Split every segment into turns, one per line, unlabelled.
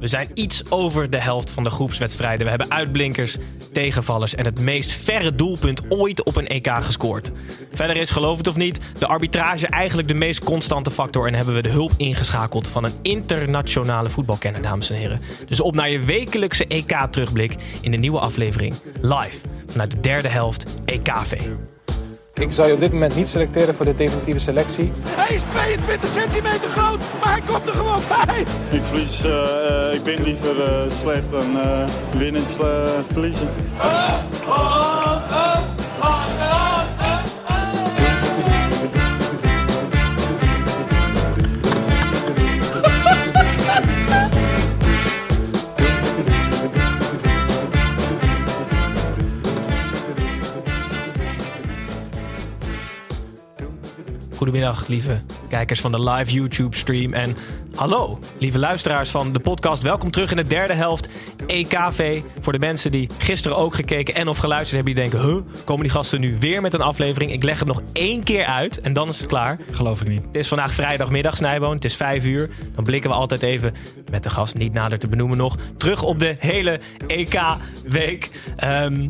We zijn iets over de helft van de groepswedstrijden. We hebben uitblinkers, tegenvallers en het meest verre doelpunt ooit op een EK gescoord. Verder is, geloof het of niet, de arbitrage eigenlijk de meest constante factor en hebben we de hulp ingeschakeld van een internationale voetbalkenner, dames en heren. Dus op naar je wekelijkse EK-terugblik in de nieuwe aflevering live vanuit de derde helft EKV.
Ik zou je op dit moment niet selecteren voor de definitieve selectie.
Hij is 22 centimeter groot, maar hij komt er gewoon bij.
Ik verlies, eh, ik ben liever eh, slecht dan uh, winnend verliezen.
Goedemiddag, lieve kijkers van de live YouTube-stream. En hallo, lieve luisteraars van de podcast. Welkom terug in de derde helft EKV. Voor de mensen die gisteren ook gekeken en of geluisterd hebben, die denken: huh, komen die gasten nu weer met een aflevering? Ik leg het nog één keer uit en dan is het klaar.
Geloof ik niet.
Het is vandaag vrijdagmiddag, Snijboon. Het is vijf uur. Dan blikken we altijd even, met de gast niet nader te benoemen nog, terug op de hele EK-week. Ehm,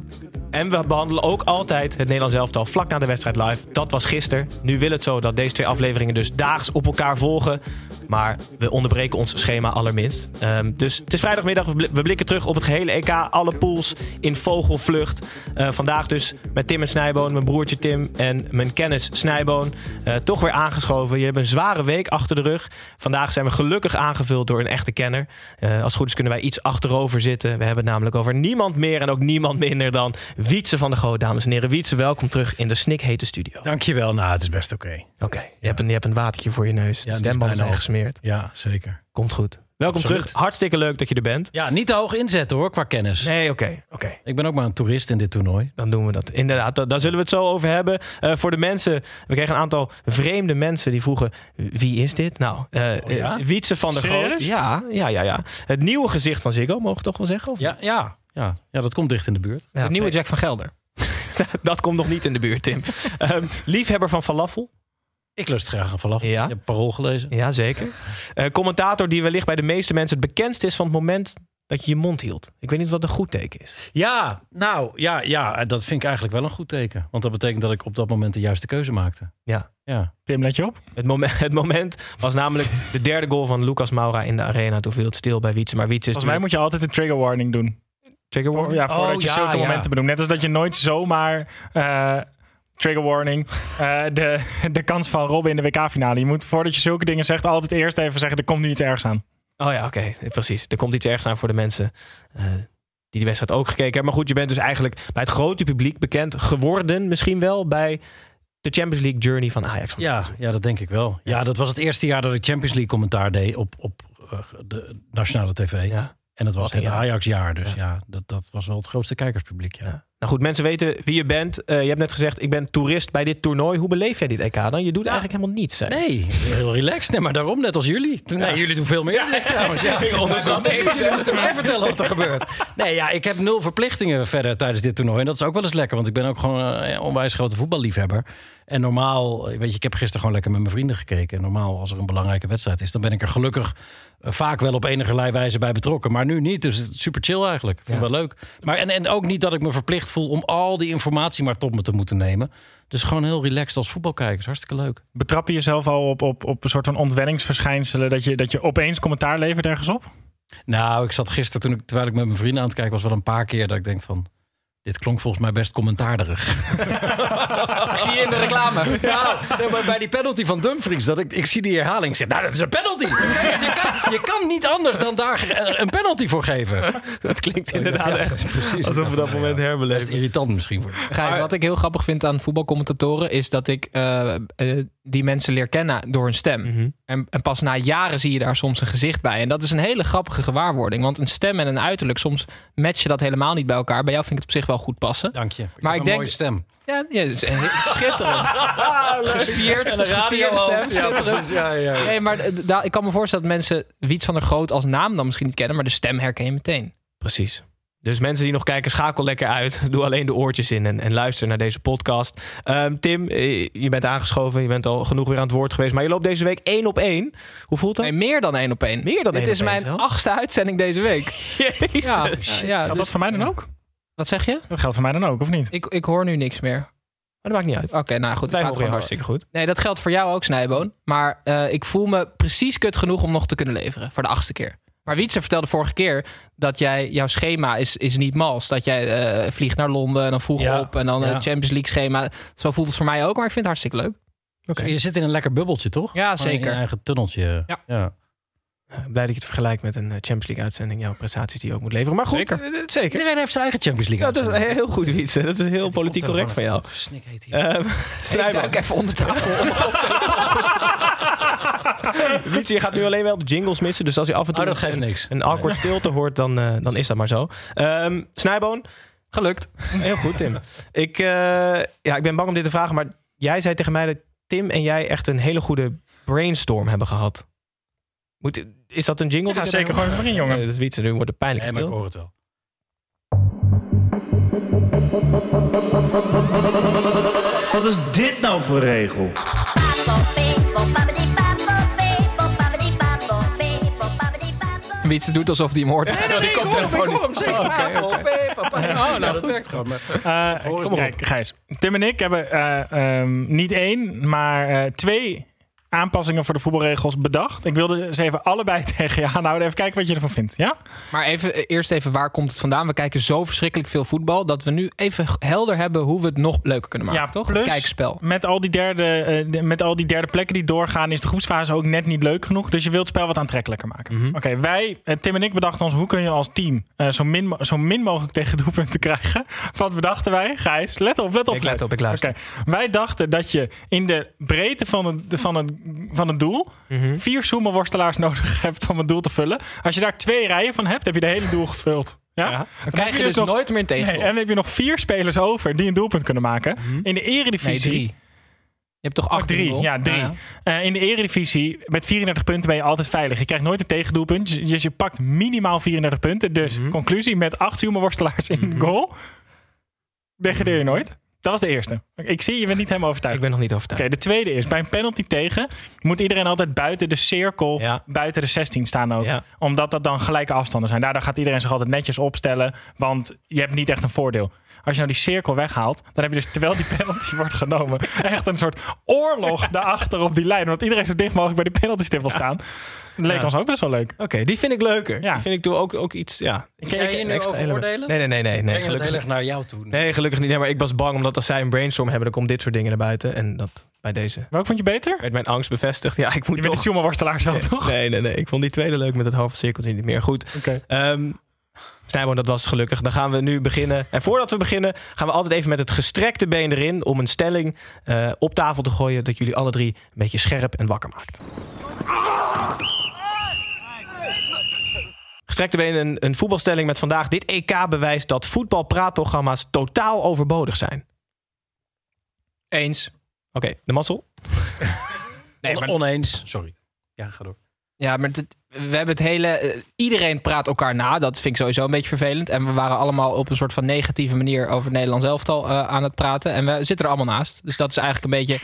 en we behandelen ook altijd het Nederlands elftal vlak na de wedstrijd live. Dat was gisteren. Nu wil het zo dat deze twee afleveringen dus daags op elkaar volgen. Maar we onderbreken ons schema allerminst. Ehm, dus het is vrijdagmiddag. We bl- we blikken terug op het gehele EK. Alle pools in vogelvlucht. Eh, vandaag dus met Tim en Snijboon. Mijn broertje Tim en mijn kennis Snijboon. Eh, toch weer aangeschoven. Je hebt een zware week achter de rug. Vandaag zijn we gelukkig aangevuld door een echte kenner. Eh, als goed is kunnen wij iets achterover zitten. We hebben het namelijk over niemand meer en ook niemand minder dan Wietse van de Goot. Dames en heren, Wietse, welkom terug in de snikhete studio.
Dankjewel. Nou, het is best oké.
Oké, je, hebt een- je hebt een watertje voor je neus. de
is
stembanden zijn
op.
gesmeerd.
Ja, zeker.
Komt goed. Welkom
Absoluut.
terug. Hartstikke leuk dat je er bent.
Ja, niet te hoog inzetten hoor, qua kennis.
Nee, oké. oké.
Ik ben ook maar een toerist in dit toernooi.
Dan doen we dat. Inderdaad, da- daar zullen we het zo over hebben. Eh, voor de mensen, we kregen een aantal vreemde mensen die vroegen: wie is dit? Nou,
Oh, ja?
eh, Wietse van der.
Serieus?
Ja, ja, ja, ja. Het nieuwe gezicht van Ziggo, mogen we toch wel zeggen? Of
Ja, ja, ja, ja, dat komt dicht in de buurt.
Ja,
de nieuwe
nee,
Jack van Gelder.
dat komt nog niet in de buurt, Tim. Ehm, liefhebber van falafel.
Ik lust graag een falafel.
Ja.
Je hebt parool gelezen.
Ja, zeker. Eh, commentator die wellicht bij de meeste mensen het bekendst is van het moment dat je je mond hield. Ik weet niet wat een goed teken is.
Ja, nou, ja, ja, dat vind ik eigenlijk wel een goed teken. Want dat betekent dat ik op dat moment de juiste keuze maakte.
Ja.
Ja.
Tim, let je op.
Het moment, het moment was namelijk de derde goal van Lucas Moura in de arena. Toen viel het stil bij Wietse. Maar Wietse is
Volgens mij moet je altijd een trigger warning doen.
Trigger
Voor,
warning.
ja, voordat
Oh,
je
ja,
zulke
ja.
momenten benoemt. Net als dat je nooit zomaar... eh, trigger warning. eh, de, de kans van Robben in de WK-finale. Je moet voordat je zulke dingen zegt altijd eerst even zeggen... er komt nu iets ergs aan.
Oh ja, oké. Precies. Er komt iets ergs aan voor de mensen eh, die die wedstrijd ook gekeken hebben. Maar goed, je bent dus eigenlijk bij het grote publiek bekend geworden. Misschien wel bij de Champions League journey van Ajax. van
Ja, ja, dat denk ik wel. Ja, dat was het eerste jaar dat ik Champions League commentaar deed op, op de nationale tv.
Ja.
En dat was
een
het
jaar.
Ajax-jaar. Dus
Ja.
ja, dat, dat was wel het grootste kijkerspubliek. Ja.
Ja. Nou goed, mensen weten wie je bent. Eh, je hebt net gezegd, ik ben toerist bij dit toernooi. Hoe beleef jij dit EK dan? Je doet eigenlijk helemaal niets. Hè?
Nee, heel relaxed. Nee, maar daarom, net als jullie. Nee, jullie doen veel meer dan ik trouwens. Ja.
ik
mij vertellen wat er gebeurt. Nee, ja, ik heb nul verplichtingen verder tijdens dit toernooi. En dat is ook wel eens lekker, want ik ben ook gewoon een onwijs grote voetballiefhebber. En normaal, weet je, ik heb gisteren gewoon lekker met mijn vrienden gekeken. En normaal, als er een belangrijke wedstrijd is, dan ben ik er gelukkig eh, vaak wel op enige wijze bij betrokken. Maar nu niet, dus het is super chill eigenlijk. Ik vind het wel leuk. Maar, en, en ook niet dat ik me verplicht voel om al die informatie maar tot me te moeten nemen. Dus gewoon heel relaxed als voetbalkijkers. Hartstikke leuk.
Betrap je jezelf al op, op, op een soort van ontwenningsverschijnselen... Dat je, dat je opeens commentaar levert ergens op?
Nou, ik zat gisteren, toen ik, terwijl ik met mijn vrienden aan het kijken was, wel een paar keer dat ik denk van... Dit klonk volgens mij best commentaarderig.
Ik zie je in de reclame.
Ja, nee, maar bij die penalty van Dumfries, dat ik, ik zie die herhaling. Ik zeg, nou, dat is een penalty. Je kan, je kan, je kan niet anders dan daar een penalty voor geven.
Dat klinkt inderdaad
Ja,
echt
precies.
alsof we dat moment
Best
herbeleven.
irritant misschien voor
Gijs, wat ik heel grappig vind aan voetbalcommentatoren is dat ik eh, eh, die mensen leert kennen door hun stem.
Mhm.
En, en pas na jaren zie je daar soms een gezicht bij. En dat is een hele grappige gewaarwording. Want een stem en een uiterlijk, soms match je dat helemaal niet bij elkaar. Bij jou vind ik het op zich wel goed passen.
Dank je.
Maar ik
een
denk-
mooie stem.
Ja, ja is schitterend. Gespierd, gespierde stem.
Ja, precies. Ja, ja.
Nee, maar ik kan me voorstellen dat mensen Wiets van der Groot als naam dan misschien niet kennen. Maar de stem herken je meteen.
Precies. Dus mensen die nog kijken, schakel lekker uit. Doe alleen de oortjes in en, en luister naar deze podcast. Ehm, Tim, eh, je bent aangeschoven. Je bent al genoeg weer aan het woord geweest. Maar je loopt deze week één op één. Hoe voelt dat?
Nee, meer dan één op één.
Meer dan
Dit
één
is
op één
mijn
zelfs?
achtste uitzending deze week.
Jezus.
Ja, ja,
Geldt
dus-
dat voor mij dan ook?
Wat zeg je?
Dat geldt voor mij dan ook, of niet?
Ik, ik hoor nu niks meer.
Maar dat maakt niet uit.
Oké, nou goed.
Wij horen hartstikke goed.
Nee, dat geldt voor jou ook, Snijboon. Maar eh, ik voel me precies kut genoeg om nog te kunnen leveren. Voor de achtste keer. Maar Wietse vertelde vorige keer dat jij, jouw schema is, is niet mals. Dat jij eh, vliegt naar Londen en dan vroeg
Ja,
op. En dan
ja.
het Champions League schema. Zo voelt het voor mij ook. Maar ik vind het hartstikke leuk.
Je zit in een lekker bubbeltje, toch?
Ja,
In
zeker.
je eigen tunneltje.
Ja.
ja.
Eh, Blij dat je het vergelijkt met een eh, Champions League uitzending. Jouw prestaties die je ook moet leveren. Maar goed,
Zeker.
eh, zeker.
Iedereen heeft zijn eigen Champions League.
Ja, dat is heel goed, Wietse. Dat is heel politiek correct van jou.
Snik heet hier.
Ehm
Ik
Snijboom.
duik even onder tafel.
Wietse, je gaat nu alleen wel de jingles missen. Dus als je af en toe
Oh, dat geeft niks.
een awkward stilte hoort, dan, dan is dat maar zo. Ehm Snijboon,
Gelukt.
Heel goed, Tim. Ik, ja, ik ben bang om dit te vragen, maar jij zei tegen mij dat Tim en jij echt een hele goede brainstorm hebben gehad. Moet, is dat een jingle?
Ja,
die
zeker. Gooi hem erin, jongen.
Nee, dat is Wietse, nu wordt het pijnlijk
Nee, maar ik hoor het wel.
Wat is dit nou voor regel?
Wietse doet alsof hij hem hoort. Nee, die koptelefoon niet. Oh, oké, oké.
Oh, nou, dat werkt gewoon. Maar-
Eh,
Hoor
kijk, Gijs. Tim en ik hebben eh, ehm, niet één, maar eh, twee aanpassingen voor de voetbalregels bedacht. Ik wilde ze even allebei tegen je aanhouden. Even kijken wat je ervan vindt. Ja?
Maar even, eh, eerst even, waar komt het vandaan? We kijken zo verschrikkelijk veel voetbal... dat we nu even helder hebben hoe we het nog leuker kunnen maken,
ja,
toch?
plus
Het kijkspel.
Met al, die derde, eh, met al die derde plekken die doorgaan, is de groepsfase ook net niet leuk genoeg. Dus je wilt het spel wat aantrekkelijker maken.
Mhm.
Oké, wij, eh, Tim en ik, bedachten ons hoe kun je als team eh, zo, min, zo min mogelijk tegen doelpunten krijgen. Wat bedachten wij? Gijs, let op, let op.
Ik let op, ik luister.
Oké, wij dachten dat je in de breedte van het, van het, van het doel
Mhm.
vier zoemelworstelaars nodig hebt om het doel te vullen. Als je daar twee rijen van hebt, heb je de hele doel gevuld. Ja?
Ja.
Dan krijg je dus
nog-
nooit meer een
Nee,
tegengoal.
en dan heb je nog vier spelers over die een doelpunt kunnen maken. In de eredivisie...
Nee, drie. Je hebt toch acht
Oh, drie,
in de goal?
ja, drie. Eh, in de eredivisie, met 34 punten ben je altijd veilig. Je krijgt nooit een tegendoelpunt. Dus je pakt minimaal 34 punten. Dus
Mhm.
conclusie, met acht worstelaars in
Mhm.
goal... degradeer je nooit. Dat was de eerste. Ik zie, je bent niet helemaal overtuigd.
Ik ben nog niet
Oké,
overtuigd.
de tweede is, bij een penalty tegen... moet iedereen altijd buiten de cirkel,
Ja.
buiten de 16 staan ook.
Ja.
Omdat dat dan gelijke afstanden zijn. Daardoor gaat iedereen zich altijd netjes opstellen. Want je hebt niet echt een voordeel. Als je nou die cirkel weghaalt, dan heb je dus terwijl die penalty wordt genomen, echt een soort oorlog daarachter op die lijn. Want iedereen zo dicht mogelijk bij die penaltystip wil staan. Dat leek
Ja.
ons ook best wel leuk.
Oké, die vind ik leuker.
Ja.
Die vind ik doe ook, ook iets, ja.
Ga je hier nu
extra
over
element.
oordelen?
Nee, nee, nee, nee. nee
Breng
gelukkig,
heel erg naar jou toe.
nee, gelukkig niet. Nee, maar ik was bang omdat als zij een brainstorm hebben, dan komt dit soort dingen naar buiten. En dat bij deze
Welk vond je beter?
werd mijn angst bevestigd. Ja, ik moet
Die met de
toch...
Schumacher-worstelaar zo, toch?
Nee, nee, nee. Ik vond die tweede leuk met het halve cirkeltje niet meer. Goed.
Oké.
Ehm Snijboon, dat was gelukkig. Dan gaan we nu beginnen. En voordat we beginnen, gaan we altijd even met het gestrekte been erin. Om een stelling eh, op tafel te gooien. Dat jullie alle drie een beetje scherp en wakker maakt. Gestrekte been, een, een voetbalstelling met vandaag. Dit EK bewijst dat voetbalpraatprogramma's totaal overbodig zijn.
Eens.
Oké, de mazzel.
Nee, maar,
Oneens. Sorry. Ja, ga door.
Ja, maar dit- we hebben het hele... eh, iedereen praat elkaar na. Dat vind ik sowieso een beetje vervelend. En we waren allemaal op een soort van negatieve manier... over het Nederlands elftal eh, aan het praten. En we zitten er allemaal naast. Dus dat is eigenlijk een beetje...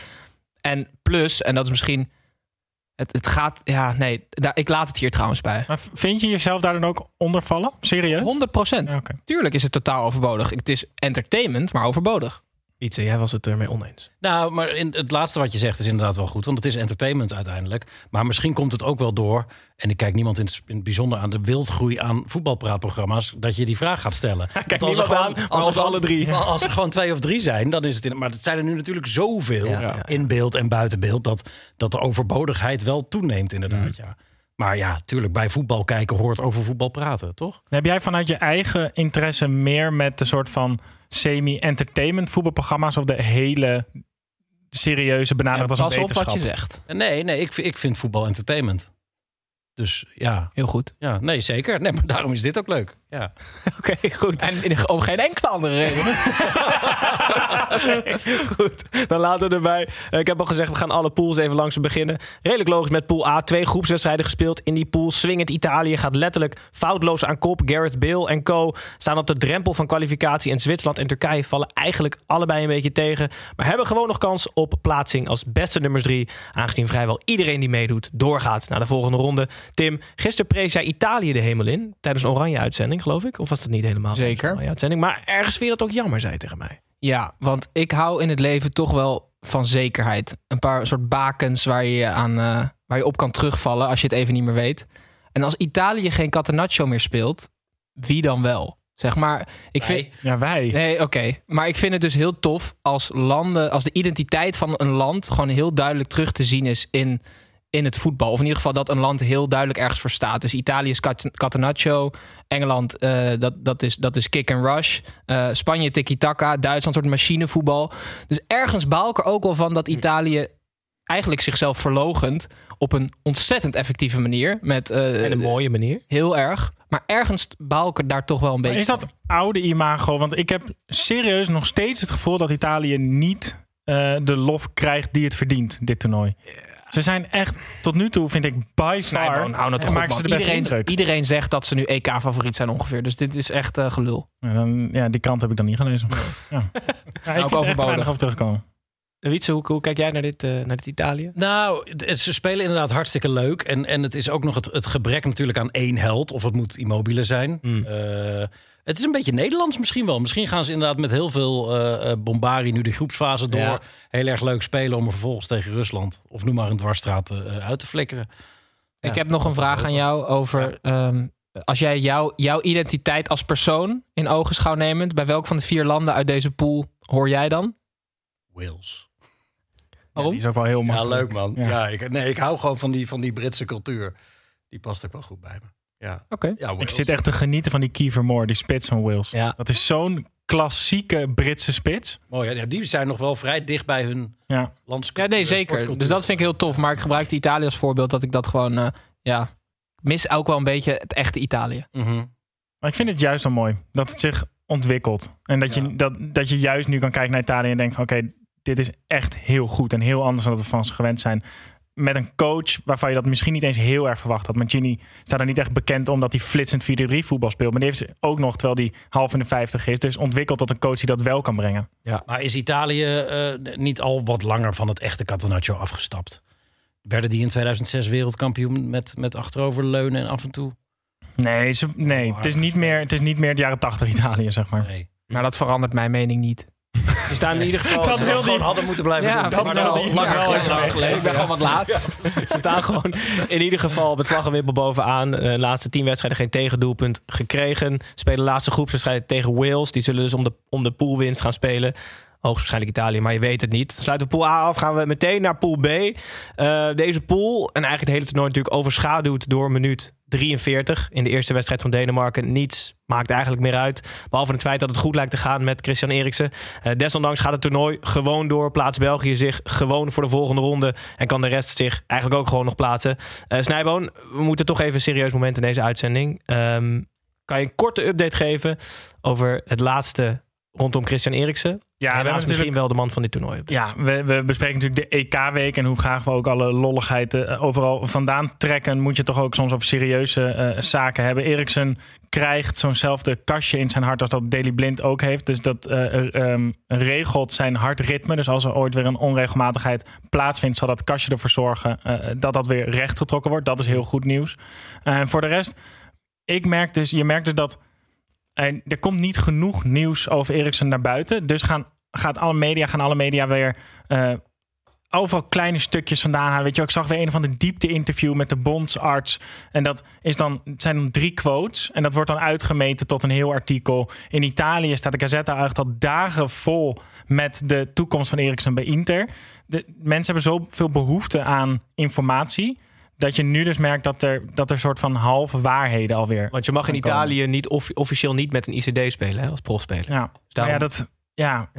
En plus, en dat is misschien... Het, het gaat... Ja, nee. Daar, ik laat het hier trouwens bij.
Maar vind je jezelf daar dan ook onder vallen? Serieus?
100 procent.
Ja.
Tuurlijk is het totaal overbodig. Het is entertainment, maar overbodig.
Ietse, jij was het ermee oneens.
Nou, maar in, het laatste wat je zegt is inderdaad wel goed. Want het is entertainment uiteindelijk. Maar misschien komt het ook wel door. En ik kijk niemand in het, in het bijzonder aan de wildgroei aan voetbalpraatprogramma's. Dat je die vraag gaat stellen.
Kijk
als er gewoon-
aan, maar
als er
alle drie.
Als er gewoon twee of drie zijn, dan is het. In, maar het zijn er nu natuurlijk zoveel
Ja, ja.
in beeld en buiten beeld. Dat, dat de overbodigheid wel toeneemt, inderdaad. Ja. Maar ja, tuurlijk, bij voetbal kijken hoort over voetbal praten, toch?
Heb jij vanuit je eigen interesse meer met de soort van semi-entertainment voetbalprogramma's of de hele serieuze benaderd als
Pas
een
op wat
wetenschap.
je zegt.
Nee, nee ik, ik vind voetbal entertainment. Dus ja,
Heel goed.
ja, nee, zeker. Nee, maar daarom is dit ook leuk. Ja.
Oké, goed.
En in- om geen enkele andere reden.
Goed, dan laten we erbij. Ik heb al gezegd, we gaan alle pools even langs beginnen. Redelijk logisch met pool A. Twee groepswedstrijden gespeeld in die pool. Swingend Italië gaat letterlijk foutloos aan kop. Gareth Bale en co. staan op de drempel van kwalificatie. En Zwitserland en Turkije vallen eigenlijk allebei een beetje tegen. Maar hebben gewoon nog kans op plaatsing als beste nummers drie. Aangezien vrijwel iedereen die meedoet doorgaat naar de volgende ronde. Tim, gisteren prees jij Italië de hemel in. Tijdens een oranje uitzending, geloof ik. Of was dat niet helemaal?
Zeker.
oranje uitzending. Maar ergens vind je dat ook jammer, zei je tegen mij.
Ja, want ik hou in het leven toch wel van zekerheid. Een paar soort bakens waar je, aan, eh, waar je op kan terugvallen als je het even niet meer weet. En als Italië geen Catenaccio meer speelt, wie dan wel? Zeg maar, ik vind...
Ja, wij.
Nee, oké. Maar ik vind het dus heel tof als landen, als de identiteit van een land gewoon heel duidelijk terug te zien is in, in het voetbal. Of in ieder geval dat een land heel duidelijk ergens voor staat. Dus Italië is Cat- Catenaccio, Engeland eh, dat, dat, is, dat is kick and rush, Eh, Spanje tiki-taka, Duitsland soort machinevoetbal. Dus ergens baal ik er ook wel van dat Italië eigenlijk zichzelf verlogent op een ontzettend effectieve manier. Met, eh,
En een mooie manier.
Heel erg. Maar ergens baal ik er daar toch wel een
Maar
beetje
is dat oude imago? Want ik heb serieus nog steeds het gevoel dat Italië niet eh, de lof krijgt die het verdient, dit toernooi. Ze zijn echt, tot nu toe vind ik by far,
nou toch
maken ze de beste
Iedereen,
indruk.
iedereen zegt dat ze nu EK-favoriet zijn ongeveer. Dus dit is echt eh, gelul.
Ja, dan, ja, die krant heb ik dan niet gelezen. Ja. Ja, ik vind er weinig over terugkomen.
Wietse, hoe, hoe kijk jij naar dit, eh, naar dit Italië?
Nou, het- ze spelen inderdaad hartstikke leuk. En, en het is ook nog het, het gebrek natuurlijk aan één held. Of het moet Immobile zijn. Eh, het is een beetje Nederlands misschien wel. Misschien gaan ze inderdaad met heel veel eh eh, bombari nu de groepsfase door.
Ja.
Heel erg leuk spelen om er vervolgens tegen Rusland... of noem maar een dwarsstraat eh, uit te flikkeren.
Ik
Ja,
heb nog een vraag aan jou over... ehm, als jij jouw jouw identiteit als persoon in ogenschouw nemend... bij welk van de vier landen uit deze pool hoor jij dan?
Wales.
Waarom?
Die is ook wel heel
Ja, leuk man.
Ja.
Ja. ik, nee, ik hou gewoon van die, van die Britse cultuur. Die past ook wel goed bij me. Ja.
Oké.
Ja,
Ik zit echt te genieten van die Kiefer Moore, die spits van Wales.
Ja.
Dat is zo'n klassieke Britse spits.
Mooi, ja, die zijn nog wel vrij dicht bij hun
Ja.
landscultuur.
Ja, nee, zeker. Dus dat vind ik heel tof. Maar ik gebruik de Italië als voorbeeld dat ik dat gewoon... eh, ja, mis ook wel een beetje het echte Italië.
Mhm.
Maar ik vind het juist wel mooi dat het zich ontwikkelt. En dat,
Ja.
je, dat, dat je juist nu kan kijken naar Italië en denkt van oké, dit is echt heel goed en heel anders dan dat we van ze gewend zijn. Met een coach waarvan je dat misschien niet eens heel erg verwacht had. Mancini staat er niet echt bekend omdat hij flitsend 4-3 voetbal speelt. Maar die heeft ze ook nog, terwijl hij half in de 50 is. Dus ontwikkeld tot een coach die dat wel kan brengen.
Maar is Italië eh, niet al wat langer van het echte Catenaccio afgestapt? Werden die in 2006 wereldkampioen met, met achteroverleunen en af en toe?
Nee, ze, nee het, is niet meer, het is niet meer het jaren 80 Italië, zeg maar.
Nee.
Maar dat verandert mijn mening niet.
Ze staan in ieder geval...
Dat
ze-
gewoon hadden moeten blijven
Ja,
doen.
dat
maar
wel.
die-
Langer langer geleden. Ik ben gewoon wat laat.
Ze staan gewoon in ieder geval met vlaggenwippel bovenaan. Eh, De laatste tien wedstrijden geen tegendoelpunt gekregen. Spelen de laatste groepswedstrijd tegen Wales. Die zullen dus om de, om de poolwinst gaan spelen. Hoogstwaarschijnlijk Italië, maar je weet het niet. Sluiten we pool A af, gaan we meteen naar pool B. Eh, deze pool, en eigenlijk het hele toernooi natuurlijk overschaduwd door minuut 43. In de eerste wedstrijd van Denemarken. Niets maakt eigenlijk meer uit. Behalve het feit dat het goed lijkt te gaan met Christian Eriksen. Eh, desondanks gaat het toernooi gewoon door. Plaatst België zich gewoon voor de volgende ronde. En kan de rest zich eigenlijk ook gewoon nog plaatsen. Eh Snijboon, we moeten toch even een serieus moment in deze uitzending. Ehm, kan je een korte update geven over het laatste rondom Christian Eriksen?
Ja, hebben
is misschien wel de man van dit toernooi.
Ja, we, we bespreken natuurlijk de EK-week en hoe graag we ook alle lolligheid eh, overal vandaan trekken. Moet je toch ook soms over serieuze eh, zaken hebben. Eriksen krijgt zo'nzelfde kastje in zijn hart als dat Daily Blind ook heeft. Dus dat eh, ehm, regelt zijn hartritme. Dus als er ooit weer een onregelmatigheid plaatsvindt, zal dat kastje ervoor zorgen dat dat weer rechtgetrokken wordt. Dat is heel goed nieuws. En voor de rest, ik merk dus, je merkt dus dat er, komt niet genoeg nieuws over Eriksen naar buiten. Dus gaan, gaat alle media, gaan alle media weer eh, overal kleine stukjes vandaan halen. Weet je, ik zag weer een van de diepte-interview met de bondsarts. En dat is dan, zijn dan drie quotes. En dat wordt dan uitgemeten tot een heel artikel. In Italië staat de Gazzetta echt al dagen vol met de toekomst van Eriksen bij Inter. De, mensen hebben zoveel behoefte aan informatie. Dat je nu dus merkt dat er, dat er soort van halve waarheden alweer.
Want je mag in. Italië niet off- officieel niet met een ICD spelen hè, als profspeler.
Ja, maar
daarom-
ja dat, Ja,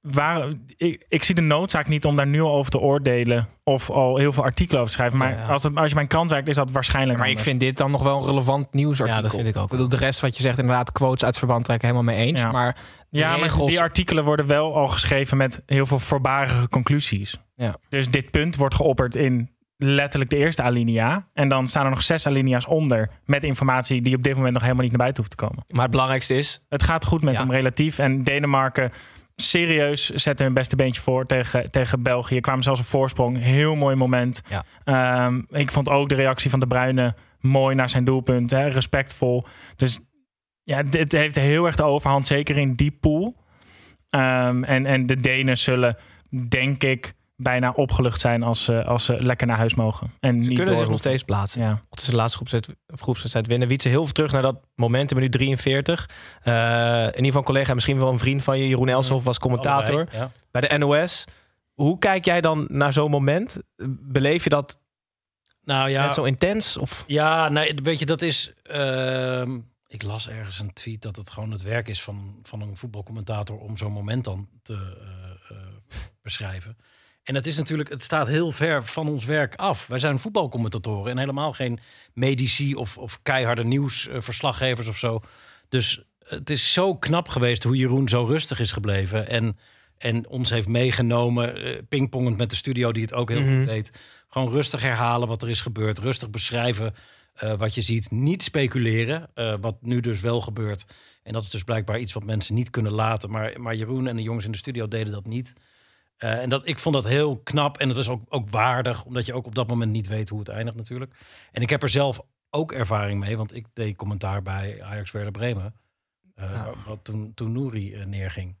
waar, ik, ik zie de noodzaak niet om daar nu al over te oordelen. Of al heel veel artikelen over te schrijven. Maar
Ja, ja.
Als, het, als je mijn krant werkt, is dat waarschijnlijk.
Maar ik vind dit dan nog wel een relevant nieuwsartikel.
Ja, dat vind ik ook
Ik bedoel, de rest wat je zegt, inderdaad, quotes uit verband trekken, helemaal mee eens.
Ja.
Maar
Ja, maar die artikelen worden wel al geschreven met heel veel voorbarige conclusies.
Ja.
Dus dit punt wordt geopperd in letterlijk de eerste alinea. En dan staan er nog zes alinea's onder met informatie die op dit moment nog helemaal niet naar buiten hoeft te komen.
Maar het belangrijkste is,
Het gaat goed met
Ja.
hem relatief. En Denemarken serieus zetten hun beste beentje voor tegen, tegen België. Kwamen zelfs op voorsprong. Heel mooi moment.
Ja.
Ehm, ik vond ook de reactie van De Bruyne mooi naar zijn doelpunt. Hè, respectvol. Dus ja, dit heeft heel erg de overhand. Zeker in die pool. Ehm, en, en de Denen zullen, denk ik, bijna opgelucht zijn als ze, als ze lekker naar huis mogen. En
ze
niet
kunnen zich nog steeds plaatsen.
Ja.
Mochten ze de laatste groepswedstrijd, winnen. Wietse heel veel terug naar dat moment in minuut 43. Eh, in ieder geval een collega, misschien wel een vriend van je, Jeroen Elshoff, was commentator
Allebei, ja.
bij de NOS. Hoe kijk jij dan naar zo'n moment? Beleef je dat
Nou ja,
net zo intens? Of?
Ja, nee, weet je, dat is. ehm, ik las ergens een tweet dat het gewoon het werk is van, van een voetbalcommentator om zo'n moment dan te eh, eh, beschrijven. En het is natuurlijk, het staat heel ver van ons werk af. Wij zijn voetbalcommentatoren en helemaal geen medici of, of keiharde nieuwsverslaggevers of zo. Dus het is zo knap geweest hoe Jeroen zo rustig is gebleven. En, en ons heeft meegenomen, eh, pingpongend met de studio die het ook heel
Mhm.
goed deed. Gewoon rustig herhalen wat er is gebeurd. Rustig beschrijven eh, wat je ziet. Niet speculeren, eh, wat nu dus wel gebeurt. En dat is dus blijkbaar iets wat mensen niet kunnen laten. Maar, maar Jeroen en de jongens in de studio deden dat niet. Eh, en dat, ik vond dat heel knap. En het was ook, ook waardig, omdat je ook op dat moment niet weet hoe het eindigt natuurlijk. En ik heb er zelf ook ervaring mee, want ik deed commentaar bij Ajax Werder Bremen. eh,
Ja.
Wat toen, toen Nouri eh, neerging.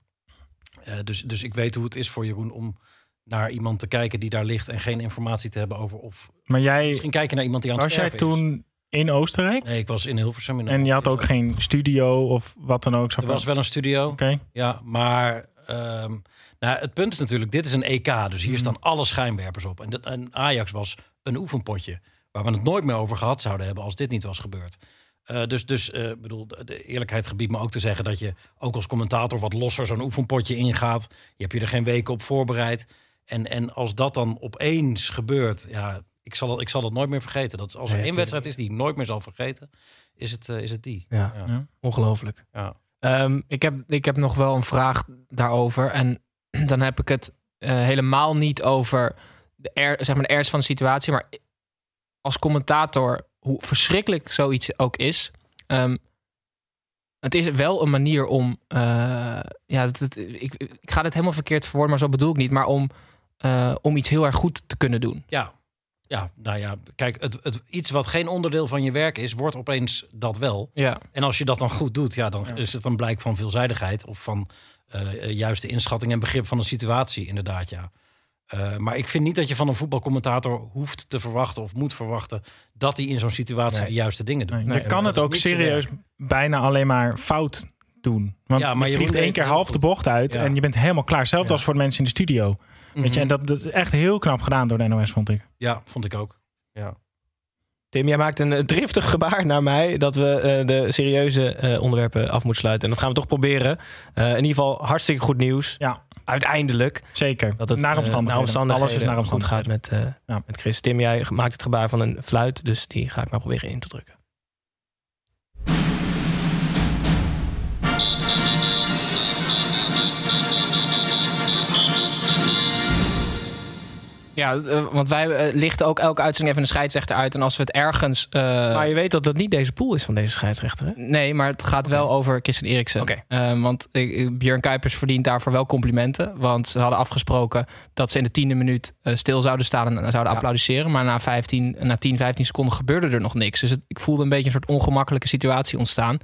Eh, dus, dus ik weet hoe het is voor Jeroen om naar iemand te kijken die daar ligt en geen informatie te hebben over of
Maar jij,
misschien kijken naar iemand die aan het
was jij
sterven is.
toen in Oostenrijk?
Nee, ik was in Hilversum. In
En je had ook geen studio of wat dan ook? Zo
Er
van-
was wel een studio.
Oké.
Ja, maar ehm, nou, het punt is natuurlijk, dit is een EK, dus hier
Mhm.
staan alle schijnwerpers op. En, dat, en Ajax was een oefenpotje, waar we het nooit meer over gehad zouden hebben als dit niet was gebeurd. Eh, dus, dus eh, bedoel, de- eerlijkheid gebiedt me ook te zeggen dat je ook als commentator wat losser zo'n oefenpotje ingaat. Je hebt je er geen weken op voorbereid. En, en als dat dan opeens gebeurt, ja, ik zal, ik zal dat nooit meer vergeten. Dat is, als er één wedstrijd is die ik nooit meer zal vergeten, is het, eh, is het die.
Ja,
Ja.
ongelooflijk.
Ja.
Ehm,
Ik heb, ik heb nog wel een vraag daarover. En dan heb ik het eh, helemaal niet over de, er, zeg maar de ernst van de situatie. Maar als commentator, hoe verschrikkelijk zoiets ook is. ehm, het is wel een manier om. eh, ja, het- ik, ik ga dit helemaal verkeerd verwoorden, maar zo bedoel ik niet. Maar om, eh, om iets heel erg goed te kunnen doen.
Ja, ja nou ja, kijk, het, het, iets wat geen onderdeel van je werk is, wordt opeens dat wel.
Ja.
En als je dat dan goed doet, ja, dan is het een blijk van veelzijdigheid of van juiste inschatting en begrip van de situatie, inderdaad, ja. Eh, maar ik vind niet dat je van een voetbalcommentator hoeft te verwachten of moet verwachten dat hij in zo'n situatie
Nee.
de juiste dingen doet.
Nee, je kan het ook serieus bijna alleen maar fout doen. Want
Ja, maar
je
Jeroen
vliegt één keer half
goed.
de bocht uit
Ja.
en je bent helemaal klaar. Zelfs
Ja.
als voor de mensen in de studio. Weet je, en dat, dat is echt heel knap gedaan door de NOS, vond ik.
Ja, vond ik ook. Ja.
Tim, jij maakt een eh, driftig gebaar naar mij dat we eh, de serieuze eh, onderwerpen af moeten sluiten. En dat gaan we toch proberen. In ieder geval hartstikke goed nieuws.
Ja,
Uiteindelijk.
zeker.
Dat het
naar omstandigheden.
naar omstandigheden
Alles is naar
goed gaat
omstandigheden.
met,
Ja.
met Chris. Tim, jij maakt het gebaar van een fluit. Dus die ga ik maar proberen in te drukken.
Ja, eh, want wij eh, lichten ook elke uitzending even een scheidsrechter uit. En als we het ergens. eh,
maar je weet dat dat niet deze pool is van deze scheidsrechter, hè?
Nee, maar het gaat wel over Christian Eriksen.
Oké.
Eh, want Björn Kuipers verdient daarvoor wel complimenten. Want ze hadden afgesproken dat ze in de tiende minuut stil zouden staan en zouden
Ja.
applaudisseren. Maar na, 15, na 10, 15 seconden gebeurde er nog niks. Dus het- ik voelde een beetje een soort ongemakkelijke situatie ontstaan.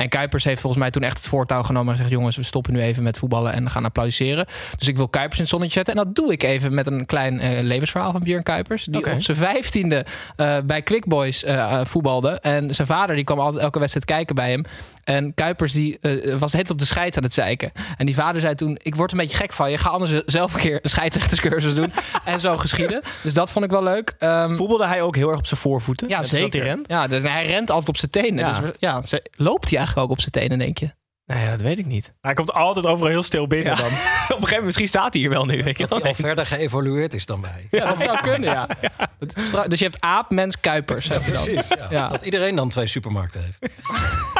En Kuipers heeft volgens mij toen echt het voortouw genomen en gezegd: jongens, we stoppen nu even met voetballen en gaan applaudisseren. Dus ik wil Kuipers in het zonnetje zetten. En dat doe ik even met een klein eh, levensverhaal van Björn Kuipers. Die op zijn vijftiende eh, bij Quick Boys eh, voetbalde. En zijn vader die kwam altijd elke wedstrijd kijken bij hem. En Kuipers die eh, was het op de scheids aan het zeiken. En die vader zei toen: Ik word een beetje gek van je. Ga anders zelf een keer een scheidsrechterscursus doen. en zo geschieden. Dus dat vond ik wel leuk. Ehm,
Voetbalde hij ook heel erg op zijn voorvoeten?
ja,
dat
zeker.
hij rent?
Ja, dus hij rent altijd op zijn tenen.
Ja.
Dus, ja, ze- loopt hij eigenlijk ook op zijn tenen, denk je?
Nou ja, dat weet ik niet.
Hij komt altijd overal heel stil binnen dan.
Op een gegeven moment, misschien staat hij hier wel nu. Weet je
Dat hij
wel.
al verder geëvolueerd is dan wij.
Ja, dat zou kunnen, ja. Dus je hebt aap, mens, kuipers. Heb je dan.
Precies, ja.
Ja.
Dat iedereen dan twee supermarkten heeft.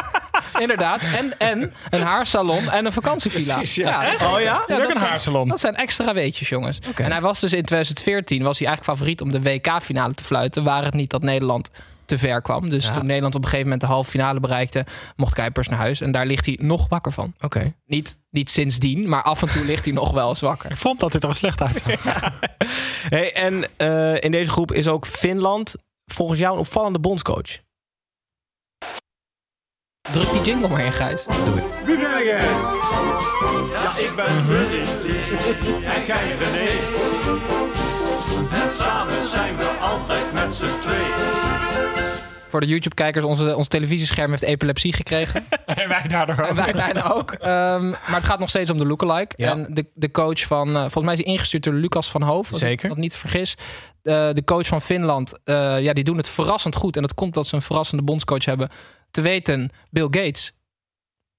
Inderdaad. En, en een haarsalon en een vakantievilla.
Precies, ja.
dat-
Oh ja?
Ja, dat
een
zijn-
haarsalon.
Dat zijn extra weetjes, jongens. En hij was dus in 2014 was hij eigenlijk favoriet om de WK-finale te fluiten. Waar het niet dat Nederland te ver kwam. Dus
Ja.
toen Nederland op een gegeven moment de halve finale bereikte, mocht Kuipers naar huis. En daar ligt hij nog wakker van.
Oké.
Niet, niet sindsdien, maar af en toe ligt hij nog wel eens wakker.
Ik vond dat dit er wel slecht uitzag.
Hey, en eh, in deze groep is ook Finland volgens jou een opvallende bondscoach.
Druk die jingle maar in, Gijs.
Wie ben jij? Ja, ik ben Willy. En jij René. En samen zijn we altijd met z'n tweeën.
Voor de YouTube-kijkers, onze, ons televisiescherm heeft epilepsie gekregen.
en wij daardoor ook.
En wij bijna ook. Ehm, maar het gaat nog steeds om de lookalike.
Ja.
En de, de coach van... eh, volgens mij is hij ingestuurd door Lucas van Hoof. Als
Zeker.
ik dat niet vergis. Eh, de coach van Finland. eh, ja, die doen het verrassend goed. En dat komt dat ze een verrassende bondscoach hebben. Te weten, Bill Gates.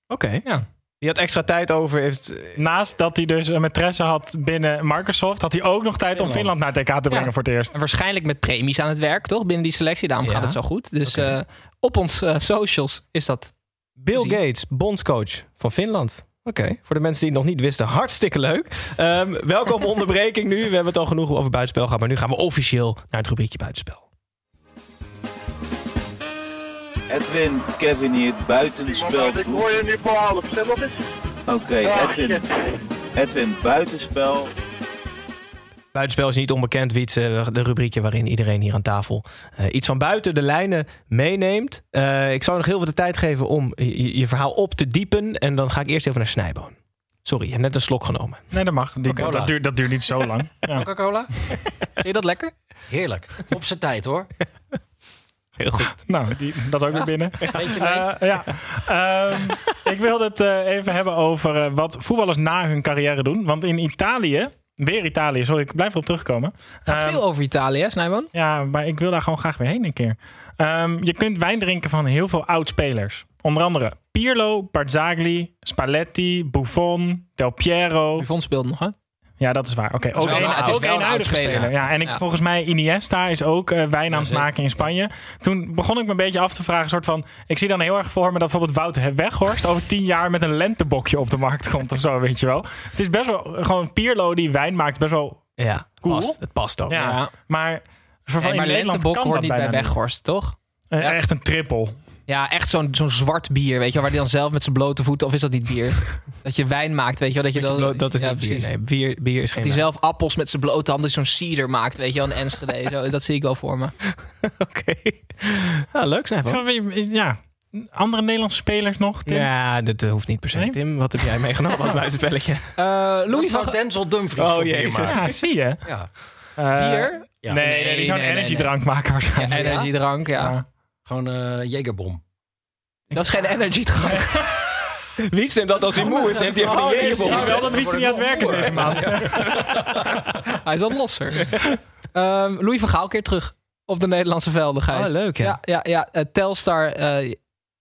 Oké.
Ja.
Die had extra tijd over. Heeft,
Naast dat hij dus een maîtresse had binnen Microsoft... had hij ook nog tijd om Finland naar het EK te brengen
Ja.
voor het eerst.
En waarschijnlijk met premies aan het werk, toch? Binnen die selectie. Daarom
Ja.
gaat het zo goed. Dus eh, op ons eh, socials is dat...
Bill. Gates, bondscoach van Finland. Oké, voor de mensen die het nog niet wisten, hartstikke leuk. Ehm, welkom onderbreking nu. We hebben het al genoeg over buitenspel gehad, maar nu gaan we officieel naar het rubriekje buitenspel.
Edwin, Kevin hier, buitenspel.
Ik hoor je nu voor half. Stel dat eens.
Oké, Edwin, Edwin, buitenspel.
Buitenspel is niet onbekend, Wietse. De rubriekje waarin iedereen hier aan tafel eh, iets van buiten de lijnen meeneemt. Eh, ik zou nog heel veel de tijd geven om je, je verhaal op te diepen. En dan ga ik eerst even naar Snijboon. Sorry, je hebt net een slok genomen.
Nee, dat mag. Die, dat, duurt, dat duurt niet zo lang. Ja.
Coca-Cola?
Vind je dat lekker?
Heerlijk. Op zijn tijd hoor.
Heel goed.
Nou, die, dat is ook weer binnen. Eh, ja. Ehm, ik wilde het eh, even hebben over eh, wat voetballers na hun carrière doen. Want in Italië, weer Italië, sorry, ik blijf erop terugkomen.
Gaat
Ehm,
veel over Italië, hè, Snijman?
Ja, maar ik wil daar gewoon graag weer heen een keer. Ehm, je kunt wijn drinken van heel veel oud-spelers. Onder andere Pirlo, Barzagli, Spalletti, Buffon, Del Piero.
Buffon speelt nog, hè?
Ja, dat is waar. Oké, ook
een- het is
ook
een
huidige speler. Ja, en ik,
Ja.
volgens mij Iniesta is ook eh, wijn aan het maken in Spanje. Toen begon ik me een beetje af te vragen, soort van, ik zie dan heel erg voor me dat bijvoorbeeld Wout Weghorst over tien jaar met een lentebokje op de markt komt of zo, weet je wel. Het is best wel gewoon Pierlo die wijn maakt, best wel
Ja,
Cool.
past. het past ook.
ja.
Ja.
Maar, voor
Nee,
in
maar
Nederland kan
hoort niet bij. Weghorst, toch?
Eh,
Ja.
Echt een trippel.
Ja, echt zo'n zo'n zwart bier, weet je wel, waar hij dan zelf met zijn blote voeten, of is dat niet bier? dat je wijn maakt, weet je wel, dat je dan...
Dat, dat is
ja,
niet bier. Nee, bier, bier is geen
Dat hij zelf appels met zijn blote handen zo'n cider maakt, weet je wel, een Enschede. Zo, dat zie ik wel voor me.
Oké. Ja, leuk Snijboon.
Zullen we- Ja, andere Nederlandse spelers nog, Tim?
Ja, dat eh, hoeft niet per se.
Nee?
Tim, wat heb jij meegenomen als buitenspelletje?
Eh
Louis
van...
Denzel Dumfries.
Oh, jezus.
Ja, zie je.
Ja.
Eh,
Bier?
Ja.
Nee,
Nee,
nee, die zou een
nee, nee,
energiedrank maken
Ja,
waarschijnlijk.
energiedrank, ja.
Gewoon eh Jägerbom.
Dat is geen energiedrank.
Wiets neemt dat als hij moe is, neemt hij even
Oh,
een.
Zie wel dat Wietse niet aan het werk is deze maand.
Hij is wat losser. Ehm, Louis van Gaal keer terug op de Nederlandse velden, Gijs.
Oh, leuk, hè?
Ja, ja, ja. eh, Telstar eh,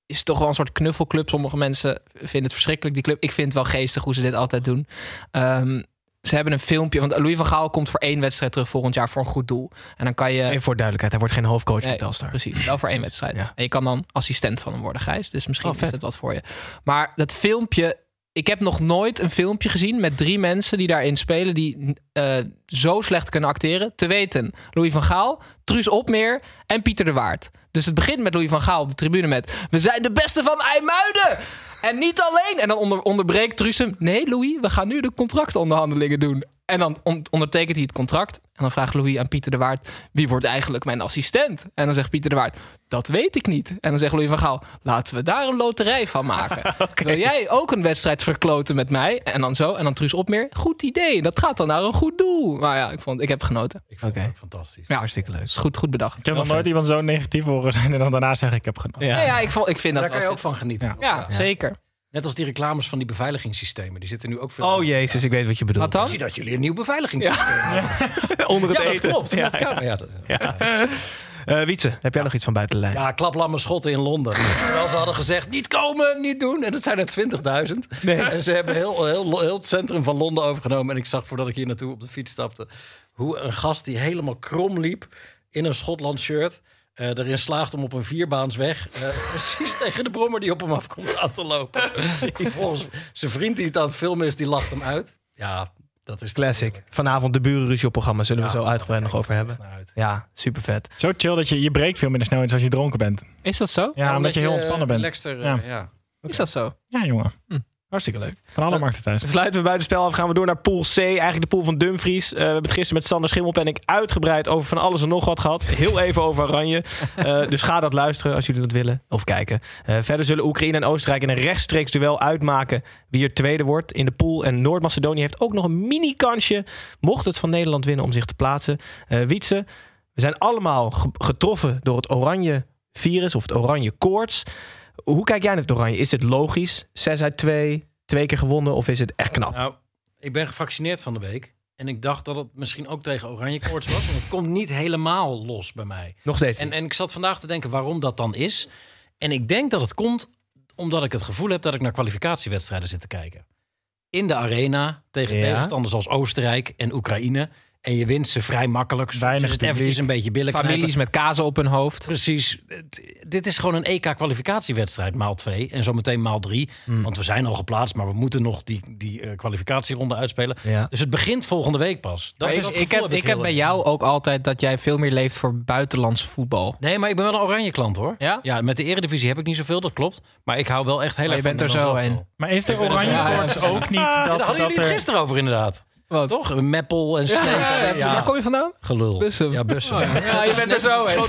is toch wel een soort knuffelclub. Sommige mensen vinden het verschrikkelijk, die club. Ik vind het wel geestig hoe ze dit altijd doen. Ehm, ze hebben een filmpje, want Louis van Gaal komt voor één wedstrijd terug volgend jaar voor een goed doel. En dan kan je...
Even voor duidelijkheid, hij wordt geen hoofdcoach van
Nee,
Telstar.
Precies, wel voor één wedstrijd.
Ja.
En je kan dan assistent van hem worden, Gijs. Dus misschien
Oh,
is het wat voor je. Maar dat filmpje... Ik heb nog nooit een filmpje gezien met drie mensen die daarin spelen... die eh, zo slecht kunnen acteren. Te weten, Louis van Gaal, Truus Opmeer en Pieter de Waard. Dus het begint met Louis van Gaal op de tribune met... We zijn de beste van IJmuiden! En niet alleen! En dan onder, onderbreekt Truus. Nee, Louis, we gaan nu de contractonderhandelingen doen. En dan on- ondertekent hij het contract. En dan vraagt Louis aan Pieter de Waard... Wie wordt eigenlijk mijn assistent? En dan zegt Pieter de Waard... Dat weet ik niet. En dan zegt Louis van Gaal... Laten we daar een loterij van maken. Wil jij ook een wedstrijd verkloten met mij? En dan zo. En dan Truus Opmeer. Goed idee. Dat gaat dan naar een goed doel. Maar ja, ik, vond, ik heb genoten.
Ik vond
Oké.
het fantastisch.
Ja,
Hartstikke leuk.
is goed, goed bedacht.
Ik heb nog nooit iemand zo negatief horen zijn en dan daarna zeggen ik heb genoten.
Ja, ja ik, vond, ik vind dat
Daar kan je ook van genieten.
Ja.
Ja, zeker.
Net als die reclames van die beveiligingssystemen. Die zitten nu ook veel.
Oh jezus, ik weet wat je bedoelt.
Wat dan?
Ik zie dat jullie een nieuw beveiligingssysteem hebben.
Onder het
Ja, dat
eten.
klopt.
Ja,
dat kan. Ja, dat-
ja. Eh Wietse, heb jij nog iets van buiten de lijn?
Ja, klaplamme schotten in Londen. Terwijl ze hadden gezegd, niet komen, niet doen. En dat zijn er 20.000.
Nee.
En ze hebben heel, heel, heel het centrum van Londen overgenomen. En ik zag voordat ik hier naartoe op de fiets stapte... hoe een gast die helemaal krom liep in een Schotland shirt... eh, erin slaagt om op een vierbaansweg... eh, precies tegen de brommer die op hem afkomt aan te lopen. Volgens zijn vriend die het aan het filmen is, die lacht hem uit. Ja, dat is
Classic. Vanavond de burenruzie-programma zullen we zo uitgebreid nog over hebben. Ja, super vet.
Zo chill dat je, je breekt veel minder snel eens als je dronken bent.
Is dat zo?
Ja, omdat, je heel ontspannen bent.
Lekster,
Ja.
Is dat zo?
Ja, jongen.
Hartstikke leuk.
Van alle markten thuis.
Sluiten we buiten spel af, gaan we door naar Pool C. Eigenlijk de pool van Dumfries. Eh, we hebben het gisteren met Sander Schimmelpenning uitgebreid over van alles en nog wat gehad. Heel even over Oranje. Eh, dus ga dat luisteren als jullie dat willen. Of kijken. Eh, verder zullen Oekraïne en Oostenrijk in een rechtstreeks duel uitmaken wie er tweede wordt in de pool. En Noord-Macedonië heeft ook nog een mini-kansje. Mocht het van Nederland winnen om zich te plaatsen. Wietse, we zijn allemaal ge- getroffen door het oranje virus of het oranje koorts. Hoe kijk jij naar het oranje? Is dit logisch? 6 uit 2, twee keer gewonnen of is het echt knap?
Nou, ik ben gevaccineerd van de week. En ik dacht dat het misschien ook tegen oranje koorts was. Want het komt niet helemaal los bij mij.
Nog steeds
En, en ik zat vandaag te denken waarom dat dan is. En ik denk dat het komt omdat ik het gevoel heb dat ik naar kwalificatiewedstrijden zit te kijken. In de arena tegen
Ja.
tegenstanders als Oostenrijk en Oekraïne. En je wint ze vrij makkelijk. Soms
Weinig
is het eventjes een beetje billen knijpen.
Families met kazen op hun hoofd.
Precies. Dit is gewoon een EK-kwalificatiewedstrijd, maal twee. En zometeen maal drie.
Hmm.
Want we zijn al geplaatst, maar we moeten nog die, die eh, kwalificatieronde uitspelen.
Ja.
Dus het begint volgende week pas. Dat, dat
ik, heb, ik heb bij jou ook altijd dat jij veel meer leeft voor buitenlands voetbal.
Nee, maar ik ben wel een oranje klant hoor.
Ja?
Ja, met de eredivisie heb ik niet zoveel, dat klopt. Maar ik hou wel echt heel erg
je
van
bent er zo een.
Maar is de
er
oranje koorts
ja,
ook niet
Ja,
dat,
daar hadden
dat
jullie het
er...
gisteren over inderdaad.
Wat?
Toch? Meppel en Sneek.
Ja,
Ja,
Waar kom je vandaan?
Gelul.
Bussum.
Ja, bussen.
Ja, je bent er zo een.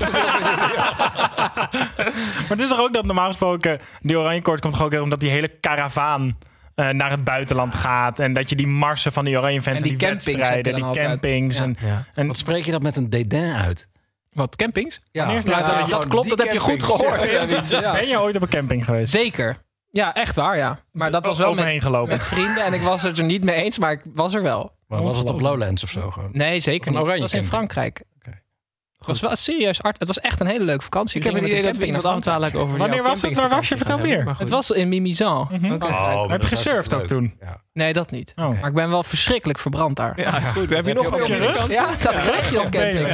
Maar het is toch ook dat normaal gesproken die oranje koorts komt toch ook omdat die hele karavaan eh, naar het buitenland gaat. En dat je die marsen van die oranje fans
En die
wedstrijden, die
altijd.
campings.
Ja.
En,
Ja.
en
Wat spreek je dat met een dédain uit?
Wat, campings?
Ja,
dat, klopt, dat heb je goed gehoord.
Ja.
eh, Wietse, ja.
Ben je ooit op een camping geweest?
Zeker. Ja, echt waar, ja. Maar dat was wel met,
Overheen gelopen.
met vrienden en ik was het er niet mee eens, maar ik was er wel.
Maar was het op Lowlands of zo gewoon?
Nee, zeker niet. Dat was in. Frankrijk.
Oké.
Het was wel serieus art. Het was echt een hele leuke vakantie.
Ik heb
We
het idee
met
dat
de
we
camping
iemand over
Wanneer was het? Waar was je? Vertel meer.
Het was in Mimizan.
Mhm.
Oh,
Heb je gesurfd ook toen?
Nee, dat niet.
Oh.
Maar ik ben wel verschrikkelijk verbrand daar.
Ja, is goed. Heb je nog
op je
een
rug?
Ja, dat krijg je op camping.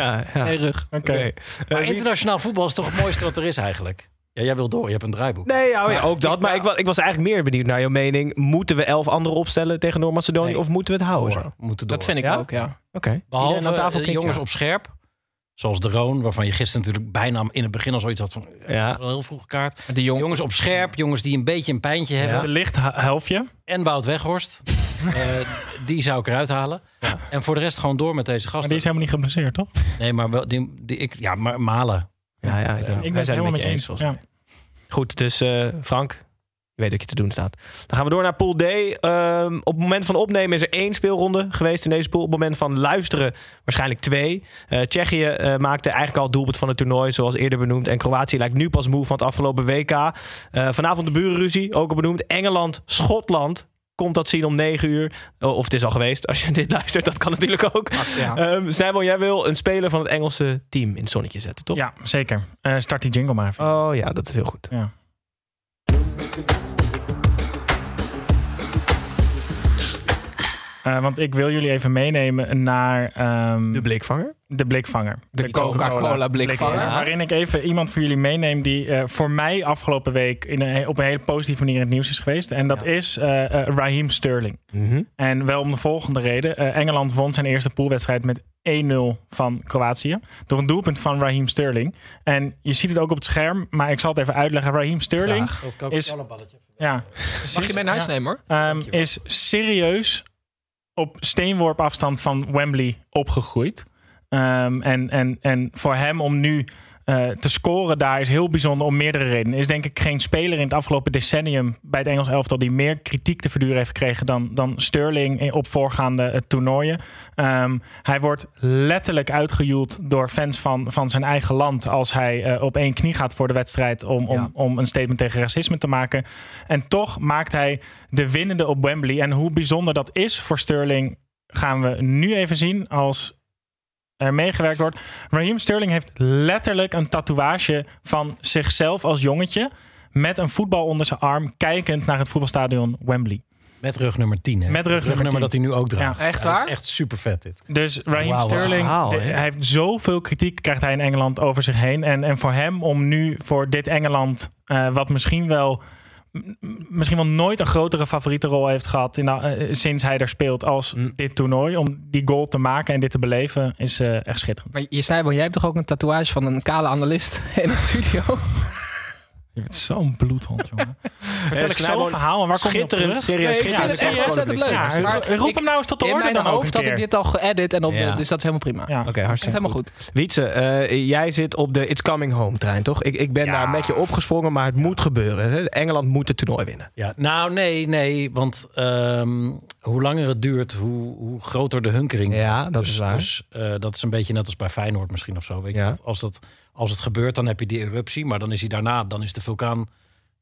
Nee, rug.
Oké.
Maar
Eh,
internationaal voetbal is toch het mooiste wat er is eigenlijk? Ja, jij wil door. Je hebt een draaiboek.
Nee, ja, ja, ook dat. Maar ik was, ik was eigenlijk meer benieuwd naar jouw mening. Moeten we elf anderen opstellen tegen Noord-Macedonië
Nee.
of moeten we het houden?
Door. Moeten door.
Dat vind ik
Ja?
ook, ja.
Oké.
Behalve
aan tafel
eh, jongens
ja.
op scherp. Zoals de Roon, waarvan je gisteren natuurlijk bijna in het begin al zoiets had van...
Ja.
Ja. Een heel vroege kaart.
De jong...
Jongens op scherp, jongens die een beetje een pijntje hebben.
De licht helftje.
En Wout Weghorst. Eh, die zou ik eruit halen. En voor de rest gewoon door met deze
Maar
gasten.
die is helemaal niet geblesseerd, toch?
Nee, maar wel, die, die, ik, ja, maar Malen.
Ja, ja, ik,
Ik
Ik
wij
ben het
zijn
helemaal met je eens. Ja.
Goed, dus eh, Frank, je weet wat je te doen staat. Dan gaan we door naar Pool D. Ehm, op het moment van opnemen is er één speelronde geweest in deze pool. Op het moment van luisteren waarschijnlijk twee. Eh, Tsjechië eh, maakte eigenlijk al het doelpunt van het toernooi, zoals eerder benoemd. En Kroatië lijkt nu pas moe van het afgelopen WK. Vanavond de burenruzie, ook al benoemd. Engeland, Schotland. Komt dat zien om 9 uur? Oh, Of het is al geweest. Als je dit luistert, dat kan natuurlijk ook.
Ja.
Ehm Snijboom, jij wil een speler van het Engelse team in het zonnetje zetten, toch?
ja, zeker. Eh, start die jingle maar even.
Oh ja, dat is heel goed.
Ja. Eh, want ik wil jullie even meenemen naar ehm,
De blikvanger.
de blikvanger.
De Coca-Cola blikvanger.
Ja.
Waarin ik even iemand voor jullie meeneem die eh, voor mij afgelopen week in een, op een hele positieve manier in het nieuws is geweest. En dat is eh, Raheem Sterling.
Mhm.
En wel om de volgende reden. Eh, Engeland won zijn eerste poolwedstrijd met 1-0 van Kroatië. Door een doelpunt van Raheem Sterling. En je ziet het ook op het scherm, maar ik zal het even uitleggen. Raheem Sterling is... Ja,
Mag je mee naar huis
ja.
nemen hoor?
Ehm, is serieus op steenworp afstand van Wembley opgegroeid. Ehm, en, en, en voor hem om nu eh, te scoren daar is heel bijzonder om meerdere redenen. Er is denk ik geen speler in het afgelopen decennium bij het Engels elftal die meer kritiek te verduren heeft gekregen dan, dan Sterling in- op voorgaande eh, toernooien. Ehm, hij wordt letterlijk uitgejoeld door fans van, van zijn eigen land als hij eh, op één knie gaat voor de wedstrijd om, om,
Ja.
om een statement tegen racisme te maken. En toch maakt hij de winnende op Wembley. En hoe bijzonder dat is voor Sterling gaan we nu even zien als er meegewerkt wordt. Raheem Sterling heeft letterlijk een tatoeage van zichzelf als jongetje. Met een voetbal onder zijn arm, kijkend naar het voetbalstadion Wembley.
Met rug nummer 10. Hè?
Met rug nummer 10.
dat hij nu ook draagt.
Ja.
Echt
Ja, dat
waar?
is echt super vet dit.
Dus Raheem Sterling,
verhaal,
de- hij heeft zoveel kritiek krijgt hij in Engeland over zich heen. En, en voor hem om nu voor dit Engeland, eh, wat misschien wel, misschien wel nooit een grotere favoriete rol heeft gehad in eh, sinds hij er speelt als
Mm.
dit toernooi. Om die goal te maken en dit te beleven is eh, echt schitterend.
Maar je zei wel, jij hebt toch ook een tatoeage van een kale analist in de studio?
Je bent zo'n bloedhond, jongen. Vertel ik zo'n verhaal en waar kom je op
schitterend,
terug?
serieus,
Nee, ik vind het ontzettend leuk.
Ja,
Maar
roep
ik-
hem nou eens tot de
In
orde
mijn
dan ook
hoofd
een
had ik dit al geëdit, en op de, dus dat is helemaal prima.
Ja.
Oké, hartstikke
helemaal
goed.
goed.
Wietse, eh, jij zit op de It's Coming Home trein, toch? Ik, ik ben
Ja.
daar met je opgesprongen, maar het moet gebeuren. hè? Engeland moet het toernooi winnen.
Ja, nou nee, nee. Want ehm, hoe langer het duurt, hoe, hoe groter de hunkering
Ja,
wordt.
dat
dus,
is waar.
Dus eh, dat is een beetje net als bij Feyenoord misschien of zo. Weet je? Als, dat, als het gebeurt, dan heb je die eruptie. Maar dan is hij daarna, dan is de vulkaan...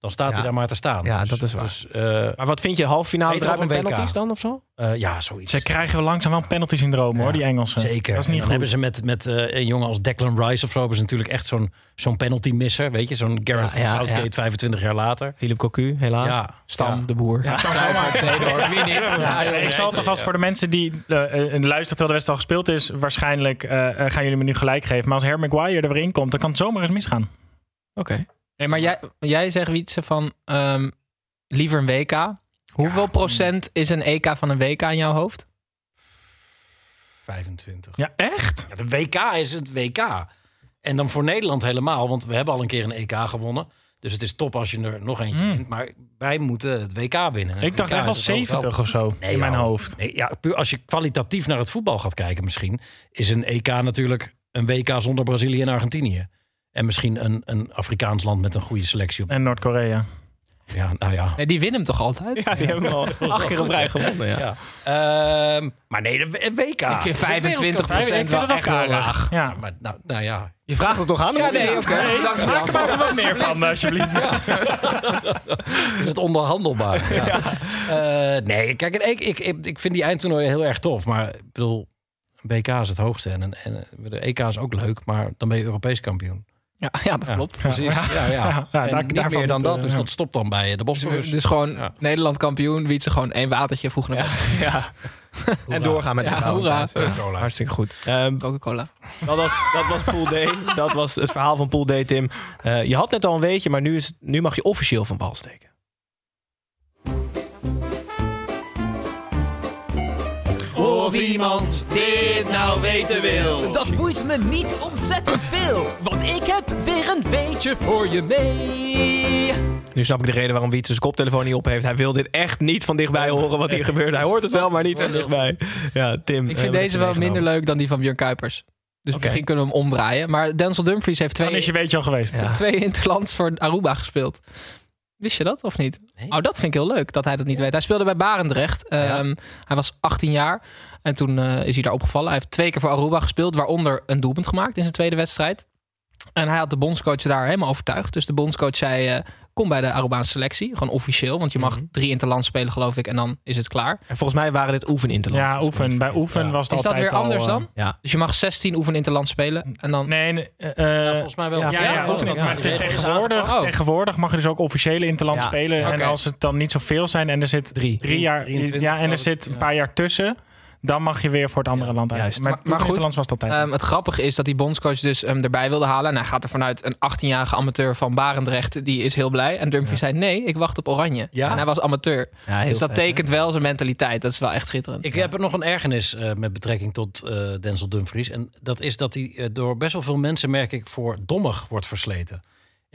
Dan staat
Ja.
hij daar maar te staan.
Ja,
Dus-
dat is waar.
Dus, eh,
Maar wat vind je, halve finale
op
met penalties dan of zo?
eh, ja, zoiets.
Ze krijgen wel langzaam wel een penalty-syndroom, hoor,
Ja,
die Engelsen.
Zeker.
Dat is niet
dan
goed.
hebben ze met, met eh, een jongen als Declan Rice of zo... hebben ze natuurlijk echt zo'n zo'n penalty-misser. Weet je, zo'n Gareth
Ja, ja,
Southgate
ja.
25 jaar later.
Philip Cocu, helaas.
Ja,
Stam,
ja.
de boer.
Ja, ik zal het alvast voor de mensen die luisteren terwijl de wedstrijd al gespeeld is. Waarschijnlijk gaan jullie me nu gelijk geven. Maar als Harry Maguire er weer in komt, dan kan het zomaar eens misgaan.
Oké.
Nee, maar jij, jij zegt Wietse van ehm, liever een WK. Hoeveel procent is een EK van een WK in jouw hoofd?
25.
Ja, echt?
Ja, de WK is het WK. En dan voor Nederland helemaal, want we hebben al een keer een EK gewonnen. Dus het is top als je er nog eentje wint. Maar wij moeten het WK winnen.
Ik dacht echt wel 70 of zo
Nee,
in mijn
joh.
hoofd.
Nee, ja, puur als je kwalitatief naar het voetbal gaat kijken misschien... is een EK natuurlijk een WK zonder Brazilië en Argentinië. En misschien een, een Afrikaans land met een goede selectie. Op.
En Noord-Korea.
Ja, nou ja.
Nee, die winnen hem toch altijd?
Ja, die hebben al acht keer op rij gewonnen. Ja.
ja. Ehm, maar nee, de WK.
Ik vind 25
Ik vind
wel echt heel laag.
Ja.
Maar nou, nou ja,
Je vraagt het toch aan?
Ja,
of
nee, oké. Voor de
Maak er maar wat meer van, alsjeblieft.
is het onderhandelbaar. Ja. Eh, nee, kijk, ik, ik, ik, ik vind die eindtoernooien heel erg tof. Maar ik bedoel, BK is het hoogste. En, en, en de EK is ook leuk, maar dan ben je Europees kampioen.
Ja, ja, dat
Ja,
klopt.
Precies. Ja, ja.
Ja, ja,
en
daar-
niet meer dan dat.
eh,
Dus
ja.
dat stopt dan bij de Bosphorus.
Dus, dus gewoon
Ja.
Nederland kampioen, Wietse gewoon één watertje voegen naar
Ja. En doorgaan met de
Ja, hoera.
thuis. Hartstikke goed. Ehm,
Coca-Cola.
dat, was, dat was Pool D. Dat was het verhaal van Pool D, Tim. Eh, je had net al een weetje, maar nu, is, nu mag je officieel van bal steken.
Iemand dit nou weten wil.
Dat boeit me niet ontzettend veel, want ik heb weer een beetje voor je mee.
Nu snap ik de reden waarom Wietse zijn koptelefoon niet op heeft. Hij wil dit echt niet van dichtbij horen wat hier gebeurt. Hij hoort het wel, maar niet van dichtbij. Ja, Tim.
Ik
eh,
vind deze wel minder leuk dan die van Björn Kuipers. Dus misschien kunnen we hem omdraaien. Maar Denzel Dumfries heeft
Dan is je
twee,
weetje al geweest.
Ja.
twee interlands voor Aruba gespeeld. Wist je dat of niet?
Nee.
Oh, dat vind ik heel leuk dat hij dat niet weet. Hij speelde bij Barendrecht. Ehm, Hij was 18 jaar en toen eh, is hij daar opgevallen. Hij heeft twee keer voor Aruba gespeeld, waaronder een doelpunt gemaakt in zijn tweede wedstrijd. En hij had de bondscoach daar helemaal overtuigd. Dus de bondscoach zei: eh, Kom bij de Arubaanse selectie. Gewoon officieel, want je mag drie interlands spelen, geloof ik. En dan is het klaar.
En volgens mij waren dit oefeninterlands.
Ja, oefen. Bij oefen
Ja.
was het
Is dat
altijd
weer anders
al, eh,
dan?
Ja.
Dus je mag 16 oefeninterlands spelen. En dan.
Nee, nee, eh,
volgens mij wel.
ja,
Ja,
Ja,
ja,
ja,
oefen, maar het is tegenwoordig.
Oh.
tegenwoordig mag je dus ook officiële interland
Ja.
spelen. En als het dan niet zoveel zijn en er zit
Drie.
drie jaar,
23
ja, en er zit een paar jaar tussen, dan mag je weer voor het andere land uit.
juist.
Maar,
Maar- goed,
was het altijd.
Ehm, het grappige is dat die bondscoach dus hem erbij wilde halen. En hij gaat er vanuit een 18-jarige amateur van Barendrecht. Die is heel blij. En Dumfries zei nee, ik wacht op Oranje.
Ja.
En hij was amateur.
Ja,
dus dat
vet, hè?
tekent wel zijn mentaliteit. Dat is wel echt schitterend.
Ik heb er nog een ergernis eh, met betrekking tot eh, Denzel Dumfries. En dat is dat hij eh, door best wel veel mensen, merk ik, voor dommig wordt versleten.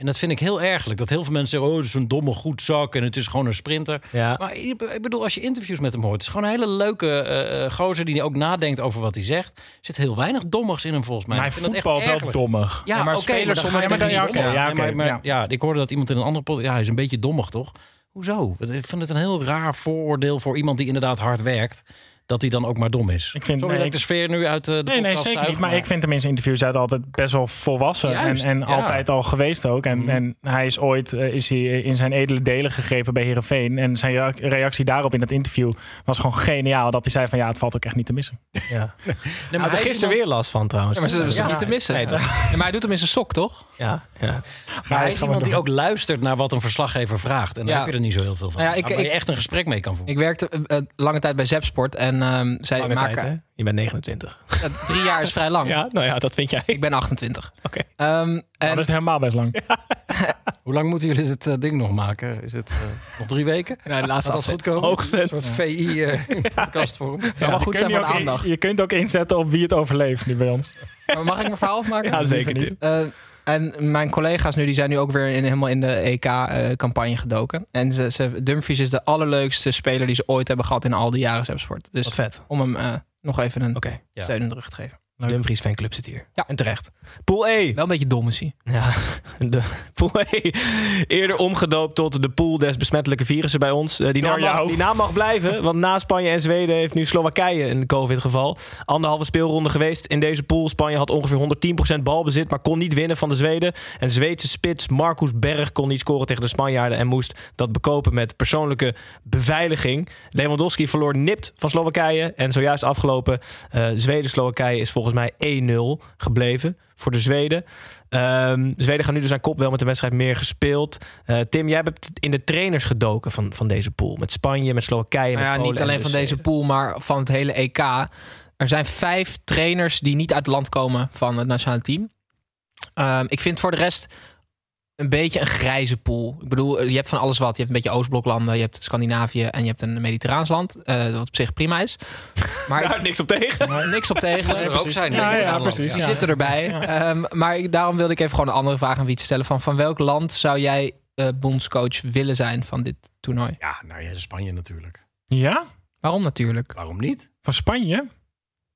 En dat vind ik heel ergelijk. Dat heel veel mensen zeggen, oh, het is een domme goed zak en het is gewoon een sprinter.
Ja.
Maar ik bedoel, als je interviews met hem hoort, het is gewoon een hele leuke eh, eh, gozer die ook nadenkt over wat hij zegt. Er zit heel weinig dommigs in hem volgens mij.
maar hij voetbalt wel dommig.
Ja,
Ja, maar
oké,
spelers
maar dan
zonder
Ja,
dommen?
ja,
Nee,
oké,
maar, maar- ja, ik hoorde dat iemand in een andere podcast... Ja, hij is een beetje dommig, toch? Hoezo? Ik vind het een heel raar vooroordeel voor iemand die inderdaad hard werkt. Dat hij dan ook maar dom is.
Ik vind-
Sorry
nee,
dat ik de sfeer nu uit eh, de
Nee, nee, zeker
zuig,
niet. Maar ik vind hem in zijn interviews uit altijd best wel volwassen.
Juist,
en en
ja.
altijd al geweest ook. En, en hij is ooit eh, is hij in zijn edele delen gegrepen bij Herenveen. En zijn rea- reactie daarop in dat interview was gewoon geniaal. Dat hij zei van ja, het valt ook echt niet te missen.
Ja.
Nee,
maar er
hij
gisteren weer last van trouwens.
Ja, maar ze is
ja.
niet te missen.
Nee,
maar hij doet hem in zijn sok, toch?
Ja, ja.
Maar hij is iemand die ook luistert naar wat een verslaggever vraagt. En daar
Ja.
heb je er niet zo heel veel van.
Nou ja, ik-
waar je echt een gesprek mee kan voeren.
Ik werkte eh, eh, lange tijd bij Zepsport en ehm, zij
Lange
maken...
tijd, hè? Je bent 29.
Eh, drie jaar is vrij lang.
Ja, nou ja, dat vind jij.
Ik ben 28.
Oké.
Ehm,
Nou,
en
dat is helemaal best lang.
Hoe lang moeten jullie dit eh, ding nog maken? Is het nog drie weken?
Ja, de laatste
dat goed komen?
Hoogstens.
Een soort VI-podcastvorm.
zou wel goed
je
zijn
kunt
voor de aandacht.
Je kunt ook inzetten op wie het overleeft nu bij ons.
Maar mag ik mijn verhaal afmaken?
Ja, zeker.
niet.
Eh, en mijn collega's nu, die zijn nu ook weer in, helemaal in de EK-campagne gedoken. En ze, ze, Dumfries is de allerleukste speler die ze ooit hebben gehad in al die jaren Zepsport. Dus
Wat vet.
om hem eh, nog even een steun in de rug te geven.
Dumfries fanclub zit hier.
Ja.
En terecht. Pool E.
Wel een beetje dom is hij.
Ja, de Pool E. Eerder omgedoopt tot de pool des besmettelijke virussen bij ons. Eh, die, naam mag, die naam mag blijven, want na Spanje en Zweden heeft nu Slowakije een COVID-geval. Anderhalve speelronde geweest in deze pool. Spanje had ongeveer 110% balbezit, maar kon niet winnen van de Zweden. En Zweedse spits Marcus Berg kon niet scoren tegen de Spanjaarden en moest dat bekopen met persoonlijke beveiliging. Lewandowski verloor nipt van Slowakije. En zojuist afgelopen eh Zweden-Slowakije is volgens mij 1-0 gebleven voor de Zweden. Ehm, de Zweden gaan nu dus aan kop wel met de wedstrijd meer gespeeld. Eh, Tim, jij hebt in de trainers gedoken van, van deze pool. Met Spanje, met Slowakije, met
ja, niet
en
alleen
de
van deze pool, maar van het hele EK. Er zijn vijf trainers die niet uit het land komen van het nationale team. Ehm, ik vind voor de rest een beetje een grijze pool. Ik bedoel, je hebt van alles wat. Je hebt een beetje Oostbloklanden, je hebt Scandinavië en je hebt een Mediterraans land. eh, wat op zich prima is. Maar
niks op tegen.
niks op tegen.
er ook zijn.
Ja, precies.
Die zitten erbij. Ehm, maar ik- daarom wilde ik even gewoon een andere vraag aan Wietse stellen. Van, van welk land zou jij eh, bondscoach willen zijn van dit toernooi?
Ja, nou ja, Spanje natuurlijk.
Ja?
Waarom natuurlijk?
Waarom niet?
Van Spanje?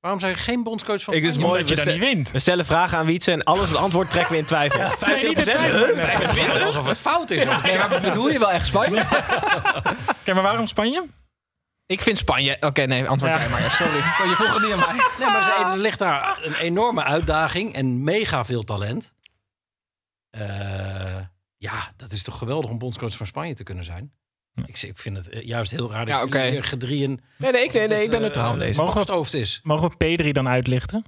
Waarom zijn je geen bondscoach van
Ik dus
Spanje?
mooi
Omdat je
we
dat niet wint.
We stellen vragen aan Wietse en alles het antwoord trekken we in twijfel. 25
niet in twijfel.
Huh?
Nee.
25?
Alsof het fout is.
Maar bedoel je wel echt Spanje?
Oké, maar waarom Spanje?
Ik vind Spanje. Oké, nee, antwoord
Ja.
jij maar. Sorry. Sorry, je vroeg het niet aan mij.
Nee, maar er ligt daar een enorme uitdaging en mega veel talent. Eh, ja, dat is toch geweldig om bondscoach van Spanje te kunnen zijn. Ik, ik vind het eh, juist heel raar dat
Ja,
jullie
oké.
weer gedrieën...
Nee, nee, ik, nee, nee, ik ben neutraal in
eh,
deze.
Mogen we-
is.
Mogen we Pedri dan uitlichten?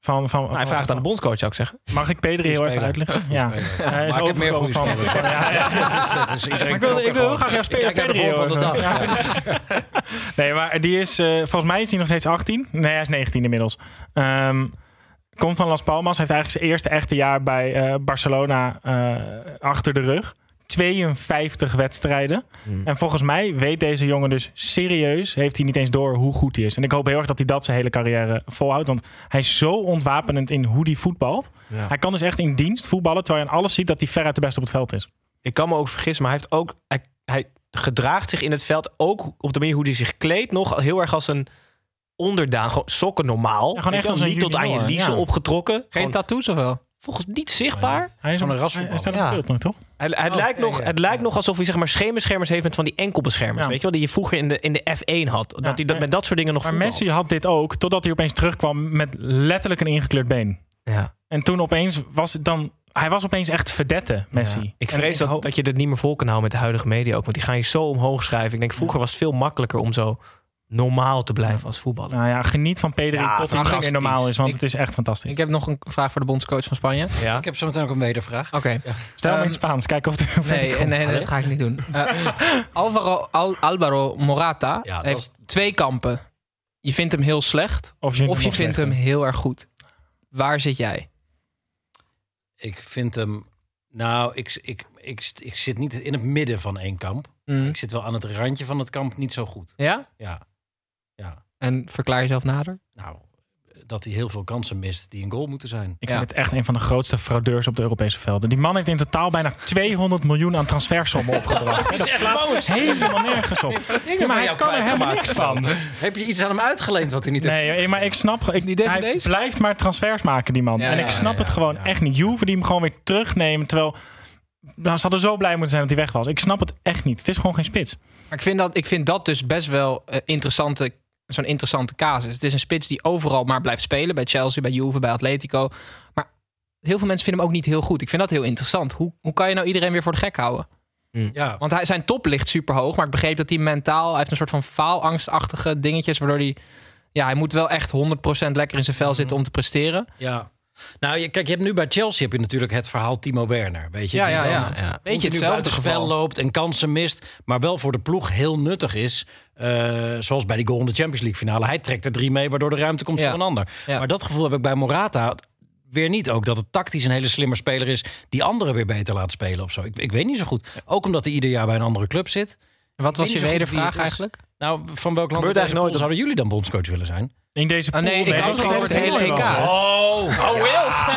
Van, van,
Nou, hij vraagt aan de bondscoach, zou ik zeggen.
Mag ik Pedri heel even uitleggen? Ja. Hij is
Maar ik heb meer goede
van. Ja, ja.
Het is, het is, iedereen
Maar ik wil,
kan
ik wil heel graag
kijk naar de
Pedri
van de dag.
Ja. Nee, maar die is, eh, volgens mij is hij nog steeds 18. Nee, hij is 19 inmiddels. Ehm, komt van Las Palmas. Heeft eigenlijk zijn eerste echte jaar bij eh, Barcelona eh, achter de rug. 52 wedstrijden. En volgens mij weet deze jongen dus serieus, heeft hij niet eens door hoe goed hij is. En ik hoop heel erg dat hij dat zijn hele carrière volhoudt. Want hij is zo ontwapenend in hoe hij voetbalt.
Ja.
Hij kan dus echt in dienst voetballen, terwijl je aan alles ziet dat hij veruit de beste op het veld is.
Ik kan me ook vergissen, maar hij, heeft ook, hij, hij gedraagt zich in het veld ook op de manier hoe hij zich kleedt nog heel erg als een onderdaan. Gewoon sokken normaal.
Ja, gewoon echt als
niet tot aan je liezen
ja.
opgetrokken.
Geen
Gewoon
tattoos of wel?
Volgens niet zichtbaar.
Hij is op-
een rasvoetballer.
Hij staat op
Ja.
het beeld nog, toch?
Hij, het,
Oh,
lijkt
ja,
nog,
ja.
het lijkt nog alsof hij zeg maar scheenbeschermers heeft met van die enkelbeschermers.
Ja.
Weet je wel, die je vroeger in de, in de F1 had. Dat hij dat,
maar-
met dat soort dingen nog
Maar. Messi had dit ook, totdat hij opeens terugkwam met letterlijk een ingekleurd been.
Ja.
En toen opeens was het dan... Hij was opeens echt verdette, Messi.
Ja. Ik vrees dat, dat je dit niet meer vol kan houden met de huidige media ook. Want die gaan je zo omhoog schrijven. Ik denk, vroeger was het veel makkelijker om zo normaal te blijven als voetballer.
Nou ja, geniet van Pedri
Ja,
tot hij niet
fantastisch.
meer normaal is, want
Ik-
het is echt fantastisch.
Ik heb nog een vraag voor de bondscoach van Spanje.
Ja.
Ik heb zo meteen ook een wedervraag.
Oké.
Stel hem in
Ehm,
het Spaans, kijken of het...
Nee, nee, nee, dat ga ik niet doen. Eh, Alvaro, Al- Alvaro Morata heeft twee kampen. Je vindt hem heel slecht
Of je vindt
of
hem
je
nog
vindt hem
slechter.
heel erg goed. Waar zit jij?
Ik vind hem... Nou, ik, ik, ik, ik zit niet in het midden van één kamp.
Mm.
Ik zit wel aan het randje van het kamp niet zo goed.
Ja?
Ja. Ja.
En verklaar jezelf nader?
Nou, dat hij heel veel kansen mist die een goal moeten zijn.
Ik
Ja.
vind het echt een van de grootste fraudeurs op de Europese velden. Die man heeft in totaal bijna 200 miljoen aan transfersommen opgebracht. Hè, dat slaat helemaal nergens op. Ja, maar hij kan er helemaal niks van.
Heb je iets aan hem uitgeleend wat hij niet heeft?
Nee, maar ik snap... Ik,
Die
hij blijft maar transfers maken, die man.
Ja,
en ik snap
ja,
het gewoon
ja.
echt niet. Juve die hem gewoon weer terugnemen, terwijl... Nou, ze hadden zo blij moeten zijn dat hij weg was. Ik snap het echt niet. Het is gewoon geen spits.
Maar ik vind dat, ik vind dat dus best wel eh, interessante zo'n interessante casus. Het is een spits die overal maar blijft spelen. Bij Chelsea, bij Juve, bij Atletico. Maar heel veel mensen vinden hem ook niet heel goed. Ik vind dat heel interessant. Hoe, hoe kan je nou iedereen weer voor de gek houden?
Ja.
Want hij, zijn top ligt super hoog. Maar ik begreep dat hij mentaal... Hij heeft een soort van faalangstachtige dingetjes... waardoor hij... Ja, hij moet wel echt 100% lekker in zijn vel zitten om te presteren.
Ja. Nou, je, kijk, je hebt nu bij Chelsea heb je natuurlijk het verhaal Timo Werner. Weet je,
Ja,
die
ja,
dan
ja. Beetje
continu
hetzelfde geval.
loopt en kansen mist, maar wel voor de ploeg heel nuttig is. Eh, zoals bij die goal in de Champions League finale. Hij trekt er drie mee, waardoor de ruimte komt
Ja.
voor een ander.
Ja.
Maar dat gevoel heb ik bij Morata weer niet. Ook dat het tactisch een hele slimme speler is die anderen weer beter laat spelen of zo. Ik, ik weet niet zo goed. Ook omdat hij ieder jaar bij een andere club zit.
En wat was je
weet
wedervraag eigenlijk?
Nou, van welk land
Gebeurt eigenlijk nooit
zouden jullie dan bondscoach willen zijn?
In deze
Oh, nee,
pool-
ik had het over het hele EK.
Oh,
Oh, Wales!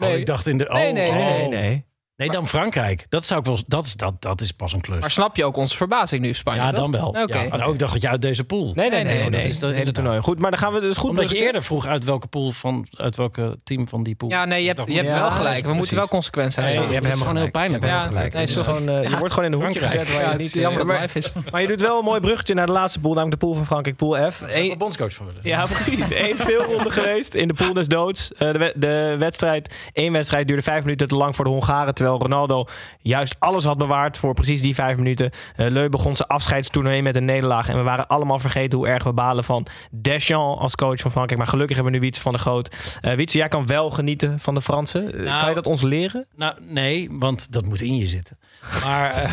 Oh, ik dacht in de. Oh,
Nee, nee, nee,
oh.
Nee, nee.
Dan Frankrijk. Dat, zou ik wel, dat, is, dat, dat is pas een klus.
Maar snap je ook onze verbazing nu, Spanje?
ja,
toch?
dan wel.
Oké.
Ja, maar ook dacht dat je uit deze pool.
Nee, nee, nee.
nee,
nee,
nee,
dat is de hele toernooi. Goed, maar dan gaan we dus goed
Omdat je eerder vroeg uit welke pool van uit welke team van die pool.
Ja, nee, je hebt,
Dat
je hebt wel gelijk. We
precies.
moeten wel consequent zijn.
Nee, je hebt
dat
helemaal
gewoon heel pijnlijk.
Je
Ja,
gelijk.
nee,
Het gewoon, eh, je wordt gewoon in een hoekje gezet
het
waar je
jammer
niet...
dat het
eh,
live is.
Maar je doet wel een mooi bruggetje naar de laatste pool, namelijk de pool van Frankrijk, pool F.
Eén
Eén-
bondscoach voor willen.
Ja, precies. Eén speelronde geweest in de pool des doods. Eh, de, de wedstrijd, één wedstrijd duurde vijf minuten te lang voor de Hongaren. Terwijl Ronaldo juist alles had bewaard voor precies die vijf minuten. Eh Leu begon zijn afscheidstoernooi met een nederlaag. En we waren allemaal vergeten hoe erg we balen van Deschamps als coach van Frankrijk. Maar gelukkig hebben we nu Wietse van de Groot. Eh Wietse, jij kan wel genieten van de Fransen. Eh,
Nou,
kan je dat ons leren?
Nou, nee, want dat moet in je zitten. Maar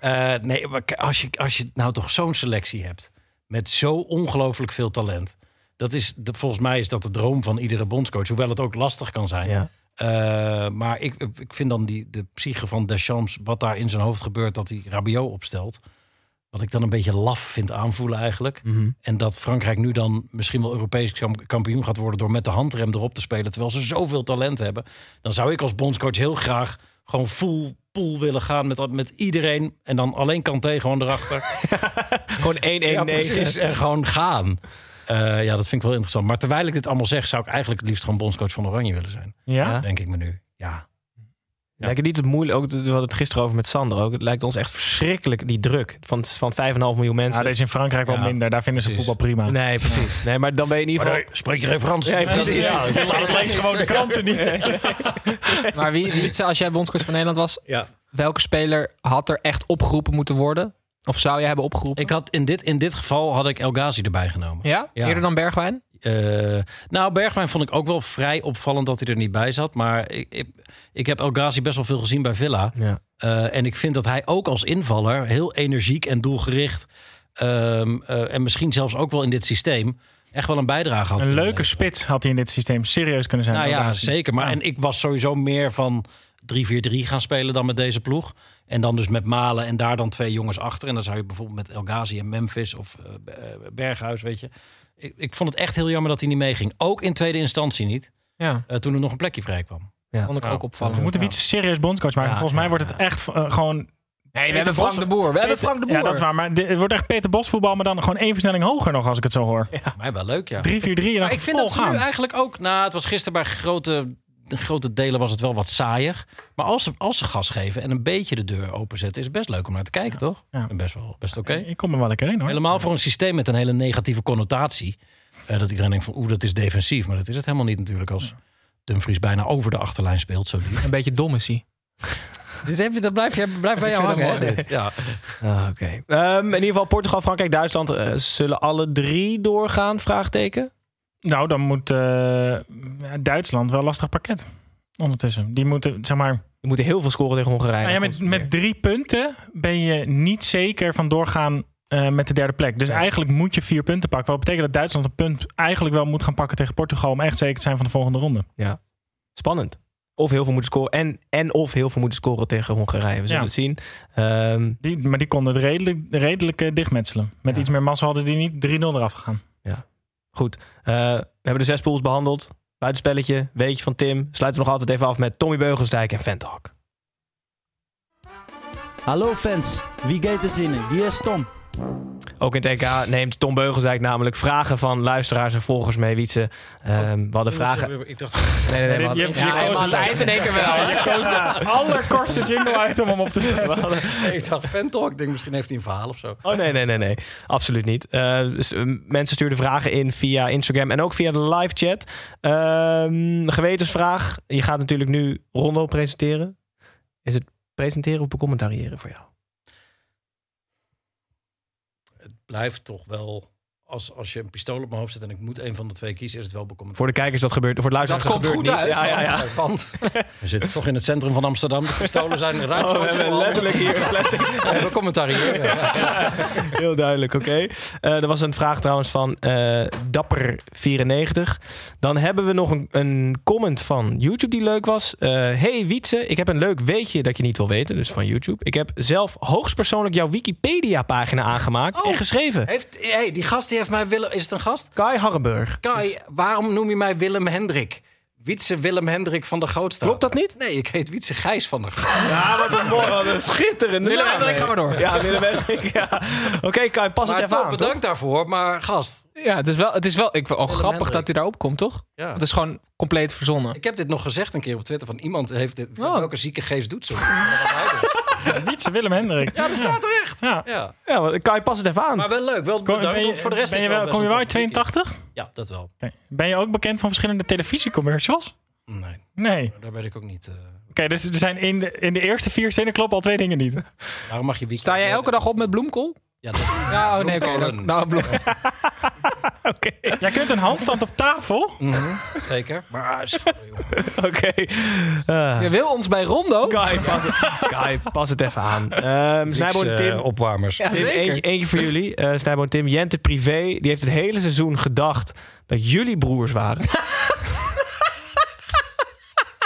nee, maar als je, als je nou toch zo'n selectie hebt met zo ongelooflijk veel talent. Dat is, volgens mij is dat de droom van iedere bondscoach. Hoewel het ook lastig kan zijn.
Ja.
Eh, maar ik, ik vind dan die, de psyche van Deschamps, wat daar in zijn hoofd gebeurt, dat hij Rabiot opstelt. Wat ik dan een beetje laf vind aanvoelen eigenlijk.
Mhm.
En dat Frankrijk nu dan misschien wel Europees kamp- kampioen gaat worden door met de handrem erop te spelen. Terwijl ze zoveel talent hebben. Dan zou ik als bondscoach heel graag gewoon full pool willen gaan met, met iedereen. En dan alleen Kanté gewoon erachter.
Gewoon 1-1-9.
Ja, precies. En gewoon gaan. Eh, ja, dat vind ik wel interessant. Maar terwijl ik dit allemaal zeg, zou ik eigenlijk het liefst gewoon bondscoach van Oranje willen zijn.
Ja?
Denk ik me nu. Ja.
Lijkt het niet het moeilijk? Ook, we hadden het gisteren over met Sander ook. Het lijkt ons echt verschrikkelijk, die druk van, van 5,5 miljoen mensen.
Ja, deze is in Frankrijk wel
Ja,
minder. Daar vinden ze
precies.
voetbal prima.
Nee, precies. Nee, maar dan ben je in ieder geval...
spreek je geen Frans?
Ja, precies.
Ja,
Ik lees gewoon de kranten niet.
Maar wie, wie, als jij bondscoach van Nederland was,
Ja.
welke speler had er echt opgeroepen moeten worden? Of zou je hebben opgeroepen?
Ik had in dit, in dit geval had ik El Ghazi erbij genomen.
ja?
Ja.
Eerder dan Bergwijn?
Eh, nou, Bergwijn vond ik ook wel vrij opvallend dat hij er niet bij zat. Maar ik, ik, ik heb El Ghazi best wel veel gezien bij Villa.
Ja.
Eh, en ik vind dat hij ook als invaller heel energiek en doelgericht... ehm, eh, en misschien zelfs ook wel in dit systeem... echt wel een bijdrage had.
Een leuke
leveren.
spits had hij in dit systeem serieus kunnen zijn.
Nou ja, zeker. Maar
Ja.
en ik was sowieso meer van 3-4-3 gaan spelen dan met deze ploeg. En dan dus met Malen en daar dan twee jongens achter. En dan zou je bijvoorbeeld met El Ghazi en Memphis of eh, eh, Berghuis, weet je. Ik, ik vond het echt heel jammer dat hij niet meeging. Ook in tweede instantie niet.
Ja,
eh, toen er nog een plekje vrij kwam.
vond ik
Ja.
ook opvallend.
We moeten Wietse serieus bondscoach maken.
Ja,
Volgens mij
ja,
wordt het
ja.
echt gewoon...
Nee, we hebben Frank de Boer. We hebben Frank de Boer.
Ja, dat is waar. Maar dit- het wordt echt Peter Bos voetbal, maar dan gewoon één versnelling hoger nog als ik het zo hoor. 3-4-3
Voor mij wel leuk, ja.
en dan
Maar ik vind
vol
dat ze
gaan.
nu eigenlijk ook... Nou, het was gisteren bij grote, de grote delen was het wel wat saaier. Maar als ze, als ze gas geven en een beetje de deur openzetten... is het best leuk om naar te kijken, toch?
Ja.
En Best wel best oké.
Ik kom er wel lekker in hoor.
Helemaal voor een systeem met een hele negatieve connotatie. Eh, dat iedereen denkt van, oeh, dat is defensief. Maar dat is het helemaal niet natuurlijk als Dumfries bijna over de achterlijn speelt. Zo
Een beetje dom is hij.
dit heb je, dat blijft, je, blijft bij jou hangen,
mooi.
Ja.
Ah, Oké. Ehm, in ieder geval Portugal, Frankrijk, Duitsland. eh, zullen alle drie doorgaan? Vraagteken.
Nou, dan moet eh, Duitsland wel een lastig pakket. Ondertussen. Die moeten, zeg maar...
Die moeten heel veel scoren tegen Hongarije.
Nou ja, met, met drie punten ben je niet zeker van doorgaan eh, met de derde plek. Dus eigenlijk moet je vier punten pakken. Wat betekent dat Duitsland een punt eigenlijk wel moet gaan pakken tegen Portugal... om echt zeker te zijn van de volgende ronde.
Spannend. Of heel veel moeten scoren. En, en of heel veel moeten scoren tegen Hongarije. We zullen
Ja.
het zien. Ehm,
Die, maar die konden het redelijk, redelijk eh, dichtmetselen. Met
Ja.
iets meer massa hadden die niet 3-0 eraf gegaan.
Goed. Eh, we hebben de zes pools behandeld. Buitenspelletje. Weetje van Tim. Sluiten we nog altijd even af met Tommy Beugelsdijk en Ventalk.
Hallo fans, wie gaat er zinnen? Hier is Tom.
Ook in het EK neemt Tom Beugelsdijk namelijk vragen van luisteraars en volgers mee. Wietse, Ehm, we hadden vragen...
Ik dacht,
Nee, nee, nee.
Je,
hadden-
je, je
Ja,
koos
helemaal aan het eind in één keer wel.
Je koos de allerkortste jingle uit om hem op te zetten.
ik dacht fan talk. Ik denk misschien heeft hij een verhaal of zo.
Oh nee, nee, nee, nee. Absoluut niet. Eh, dus, mensen stuurden vragen in via Instagram en ook via de live chat. Ehm, gewetensvraag. Je gaat natuurlijk nu Rondo presenteren. Is het presenteren of becommentariëren voor jou?
Het blijft toch wel... Als, als je een pistool op mijn hoofd zet en ik moet een van de twee kiezen, is het wel bekomen.
Voor de kijkers dat gebeurt. Voor de luisteraars
Dat komt goed
niet.
uit,
Ja, ja, ja.
Want we zitten toch in het centrum van Amsterdam. De pistolen zijn ruim
Oh, we hebben letterlijk hier een plastic.
We hebben commentaar hier. Ja.
Heel duidelijk, oké. Eh, er was een vraag trouwens van eh, Dapper94. Dan hebben we nog een, een comment van YouTube die leuk was. Eh, hey Wietse, ik heb een leuk weetje dat je niet wil weten, dus van YouTube. Ik heb zelf hoogstpersoonlijk jouw Wikipedia-pagina aangemaakt en geschreven.
Heeft, hey, die gast die heeft mij willen. Is het een gast?
Kai Harrenburg.
Kai, waarom noem je mij Willem Hendrik? Wietse Willem Hendrik van der Grootstraat.
Klopt dat niet?
Nee, ik heet Wietse Gijs van der Grootstraat.
Ja, wat een mooi, wat een schitterende
Willem Hendrik, ga maar door.
Ja, Willem Hendrik, ja. Oké, Kai, pas het even
top,
aan. toch?
bedankt daarvoor. Maar gast,
Ja, het is wel, het is wel ik, oh, grappig
Hendrik.
dat hij daarop komt, toch?
Ja.
Het is gewoon compleet verzonnen.
ik heb dit nog gezegd een keer op Twitter. Van iemand heeft dit.
Oh.
Welke zieke geest doet zo?
Wietse Willem Hendrik.
Ja, dat staat er echt.
Ja.
Ja.
Ja, Kai, pas het even aan.
Maar wel leuk. Wel
Kom,
bedankt.
je,
voor de rest
ben je wel, kom je wel uit
toffe
82?
wiki. Ja, dat wel.
Oké. Ben je ook bekend van verschillende televisiecommercials?
Nee,
Nee.
daar weet ik ook niet. eh.
Oké, dus er zijn in de, in de eerste vier zinnen kloppen al twee dingen niet.
Waarom mag je?
Sta jij elke dag op met bloemkool?
Ja, dat
Ja, oh, nee, oké. Nou, bloem.
Oké,
Jij kunt een handstand op tafel.
Mhm, zeker. Maar schoon, joh.
oké. Ah.
Je wil ons bij Rondo?
Kai, pas het, Kai, pas het even aan. Ehm Snijboon
Niks, eh,
Tim,
opwarmers.
Ja,
Tim
zeker.
eentje, eentje voor jullie. Eh Snijboon Tim, Jente Privé, die heeft het hele seizoen gedacht dat jullie broers waren.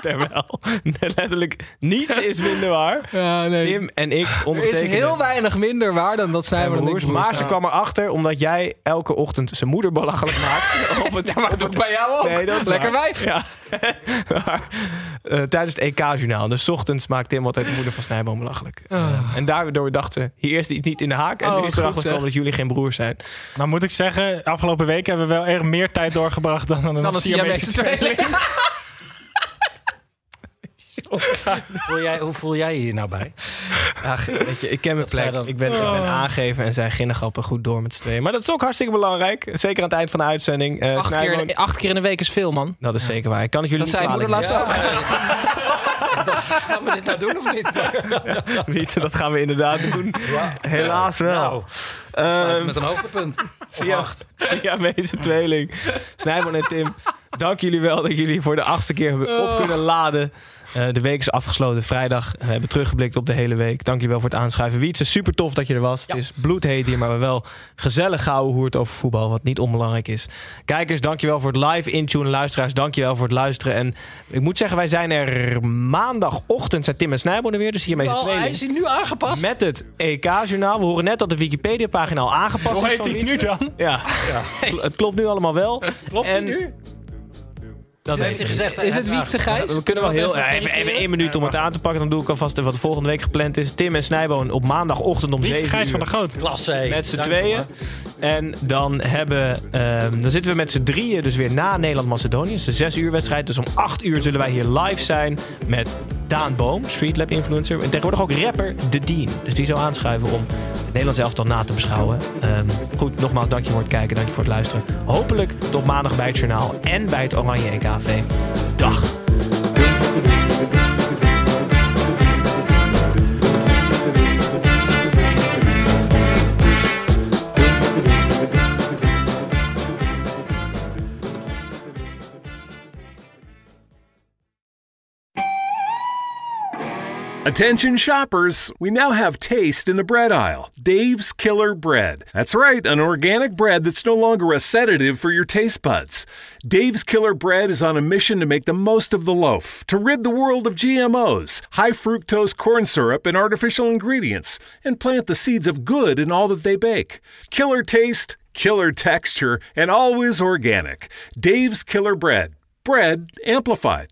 Terwijl letterlijk niets is minder waar.
Ja, nee.
Tim en ik
er is
ondertekenen
heel weinig minder waar dan dat zij ik broers.
Maar ze
Ja.
kwam erachter omdat jij elke ochtend zijn moeder belachelijk maakt. op het,
Ja, maar
op het-
bij jou ook.
Nee, dat is
Lekker
waar.
wijf.
Ja. maar, eh, tijdens het EK-journaal. Dus 's ochtends maakt Tim altijd de moeder van Snijboom belachelijk. Eh, en daardoor dachten ze, hier is hij niet in de haak. En
Oh,
nu is erachter gekomen dat jullie geen broers zijn.
Nou moet ik zeggen, afgelopen week hebben we wel echt meer tijd doorgebracht dan een,
Dan een
Siamese
Siamese tweeling.
Voel jij, hoe voel jij je hier nou bij?
Ja, weet je, ik ken mijn plek.
dan?
Ik ben, ik ben aangegeven en zij ginnegappen goed door met z'n tweeën. Maar dat is ook hartstikke belangrijk. Zeker aan het eind van de uitzending. Eh,
Acht keer, acht keer in de week is veel, man.
Dat is zeker waar. Ik kan het jullie
Dat
niet
zei moeder laatst ook.
Gaan we dit nou doen of niet?
Wietse, dat gaan we inderdaad doen. Helaas wel.
Nou,
Ehm,
sluiten met een hoogtepunt.
Sia,
acht.
Siamese tweeling. Snijboon en Tim, dank jullie wel dat jullie voor de achtste keer op kunnen laden. Eh, de week is afgesloten, vrijdag. We hebben teruggeblikt op de hele week. Dank je wel voor het aanschuiven. Wietse, super tof dat je er was. Het is bloedheet hier, maar we wel gezellig houden hoe het over voetbal, wat niet onbelangrijk is. Kijkers, dank je wel voor het live intune. Luisteraars, dank je wel voor het luisteren. En ik moet zeggen, wij zijn er maandagochtend, zijn Tim en Snijboon er weer. Dus Siamese
Oh, hij
tweeling.
is hier nu aangepast.
Met het EK-journaal. We horen net dat de Wikipedia-pagina al aangepast
Hoe
is.
heet
van
hij nu dan?
Ja, het klopt nu allemaal wel.
Klopt
En-
hij nu?
Dat
heeft hij gezegd.
Is het Wietse Gijs?
We kunnen wel heel
Even
één minuut om het aan te pakken. Dan doe ik alvast wat de volgende week gepland is. Tim en Snijboon op maandagochtend om
Wietse
7
Gijs
uur.
van der Groot.
Klasse.
Met z'n tweeën. En dan, hebben, ehm, dan zitten we met z'n drieën dus weer na Nederland-Macedonië. Het is een zes uur wedstrijd. Dus om acht uur zullen wij hier live zijn met Daan Boom, Streetlab influencer. En tegenwoordig ook rapper The Dean. Dus die zou aanschuiven om het Nederlands elftal na te beschouwen. Ehm, goed, nogmaals dank je voor het kijken. Dank je voor het luisteren. Hopelijk tot maandag bij het journaal en bij het Oranje EKV. Dag.
Attention shoppers, we now have taste in the bread aisle. Dave's Killer Bread. That's right, an organic bread that's no longer a sedative for your taste buds. Dave's Killer Bread is on a mission to make the most of the loaf, to rid the world of GMOs, high fructose corn syrup, and artificial ingredients, and plant the seeds of good in all that they bake. Killer taste, killer texture, and always organic. Dave's Killer Bread. Bread amplified.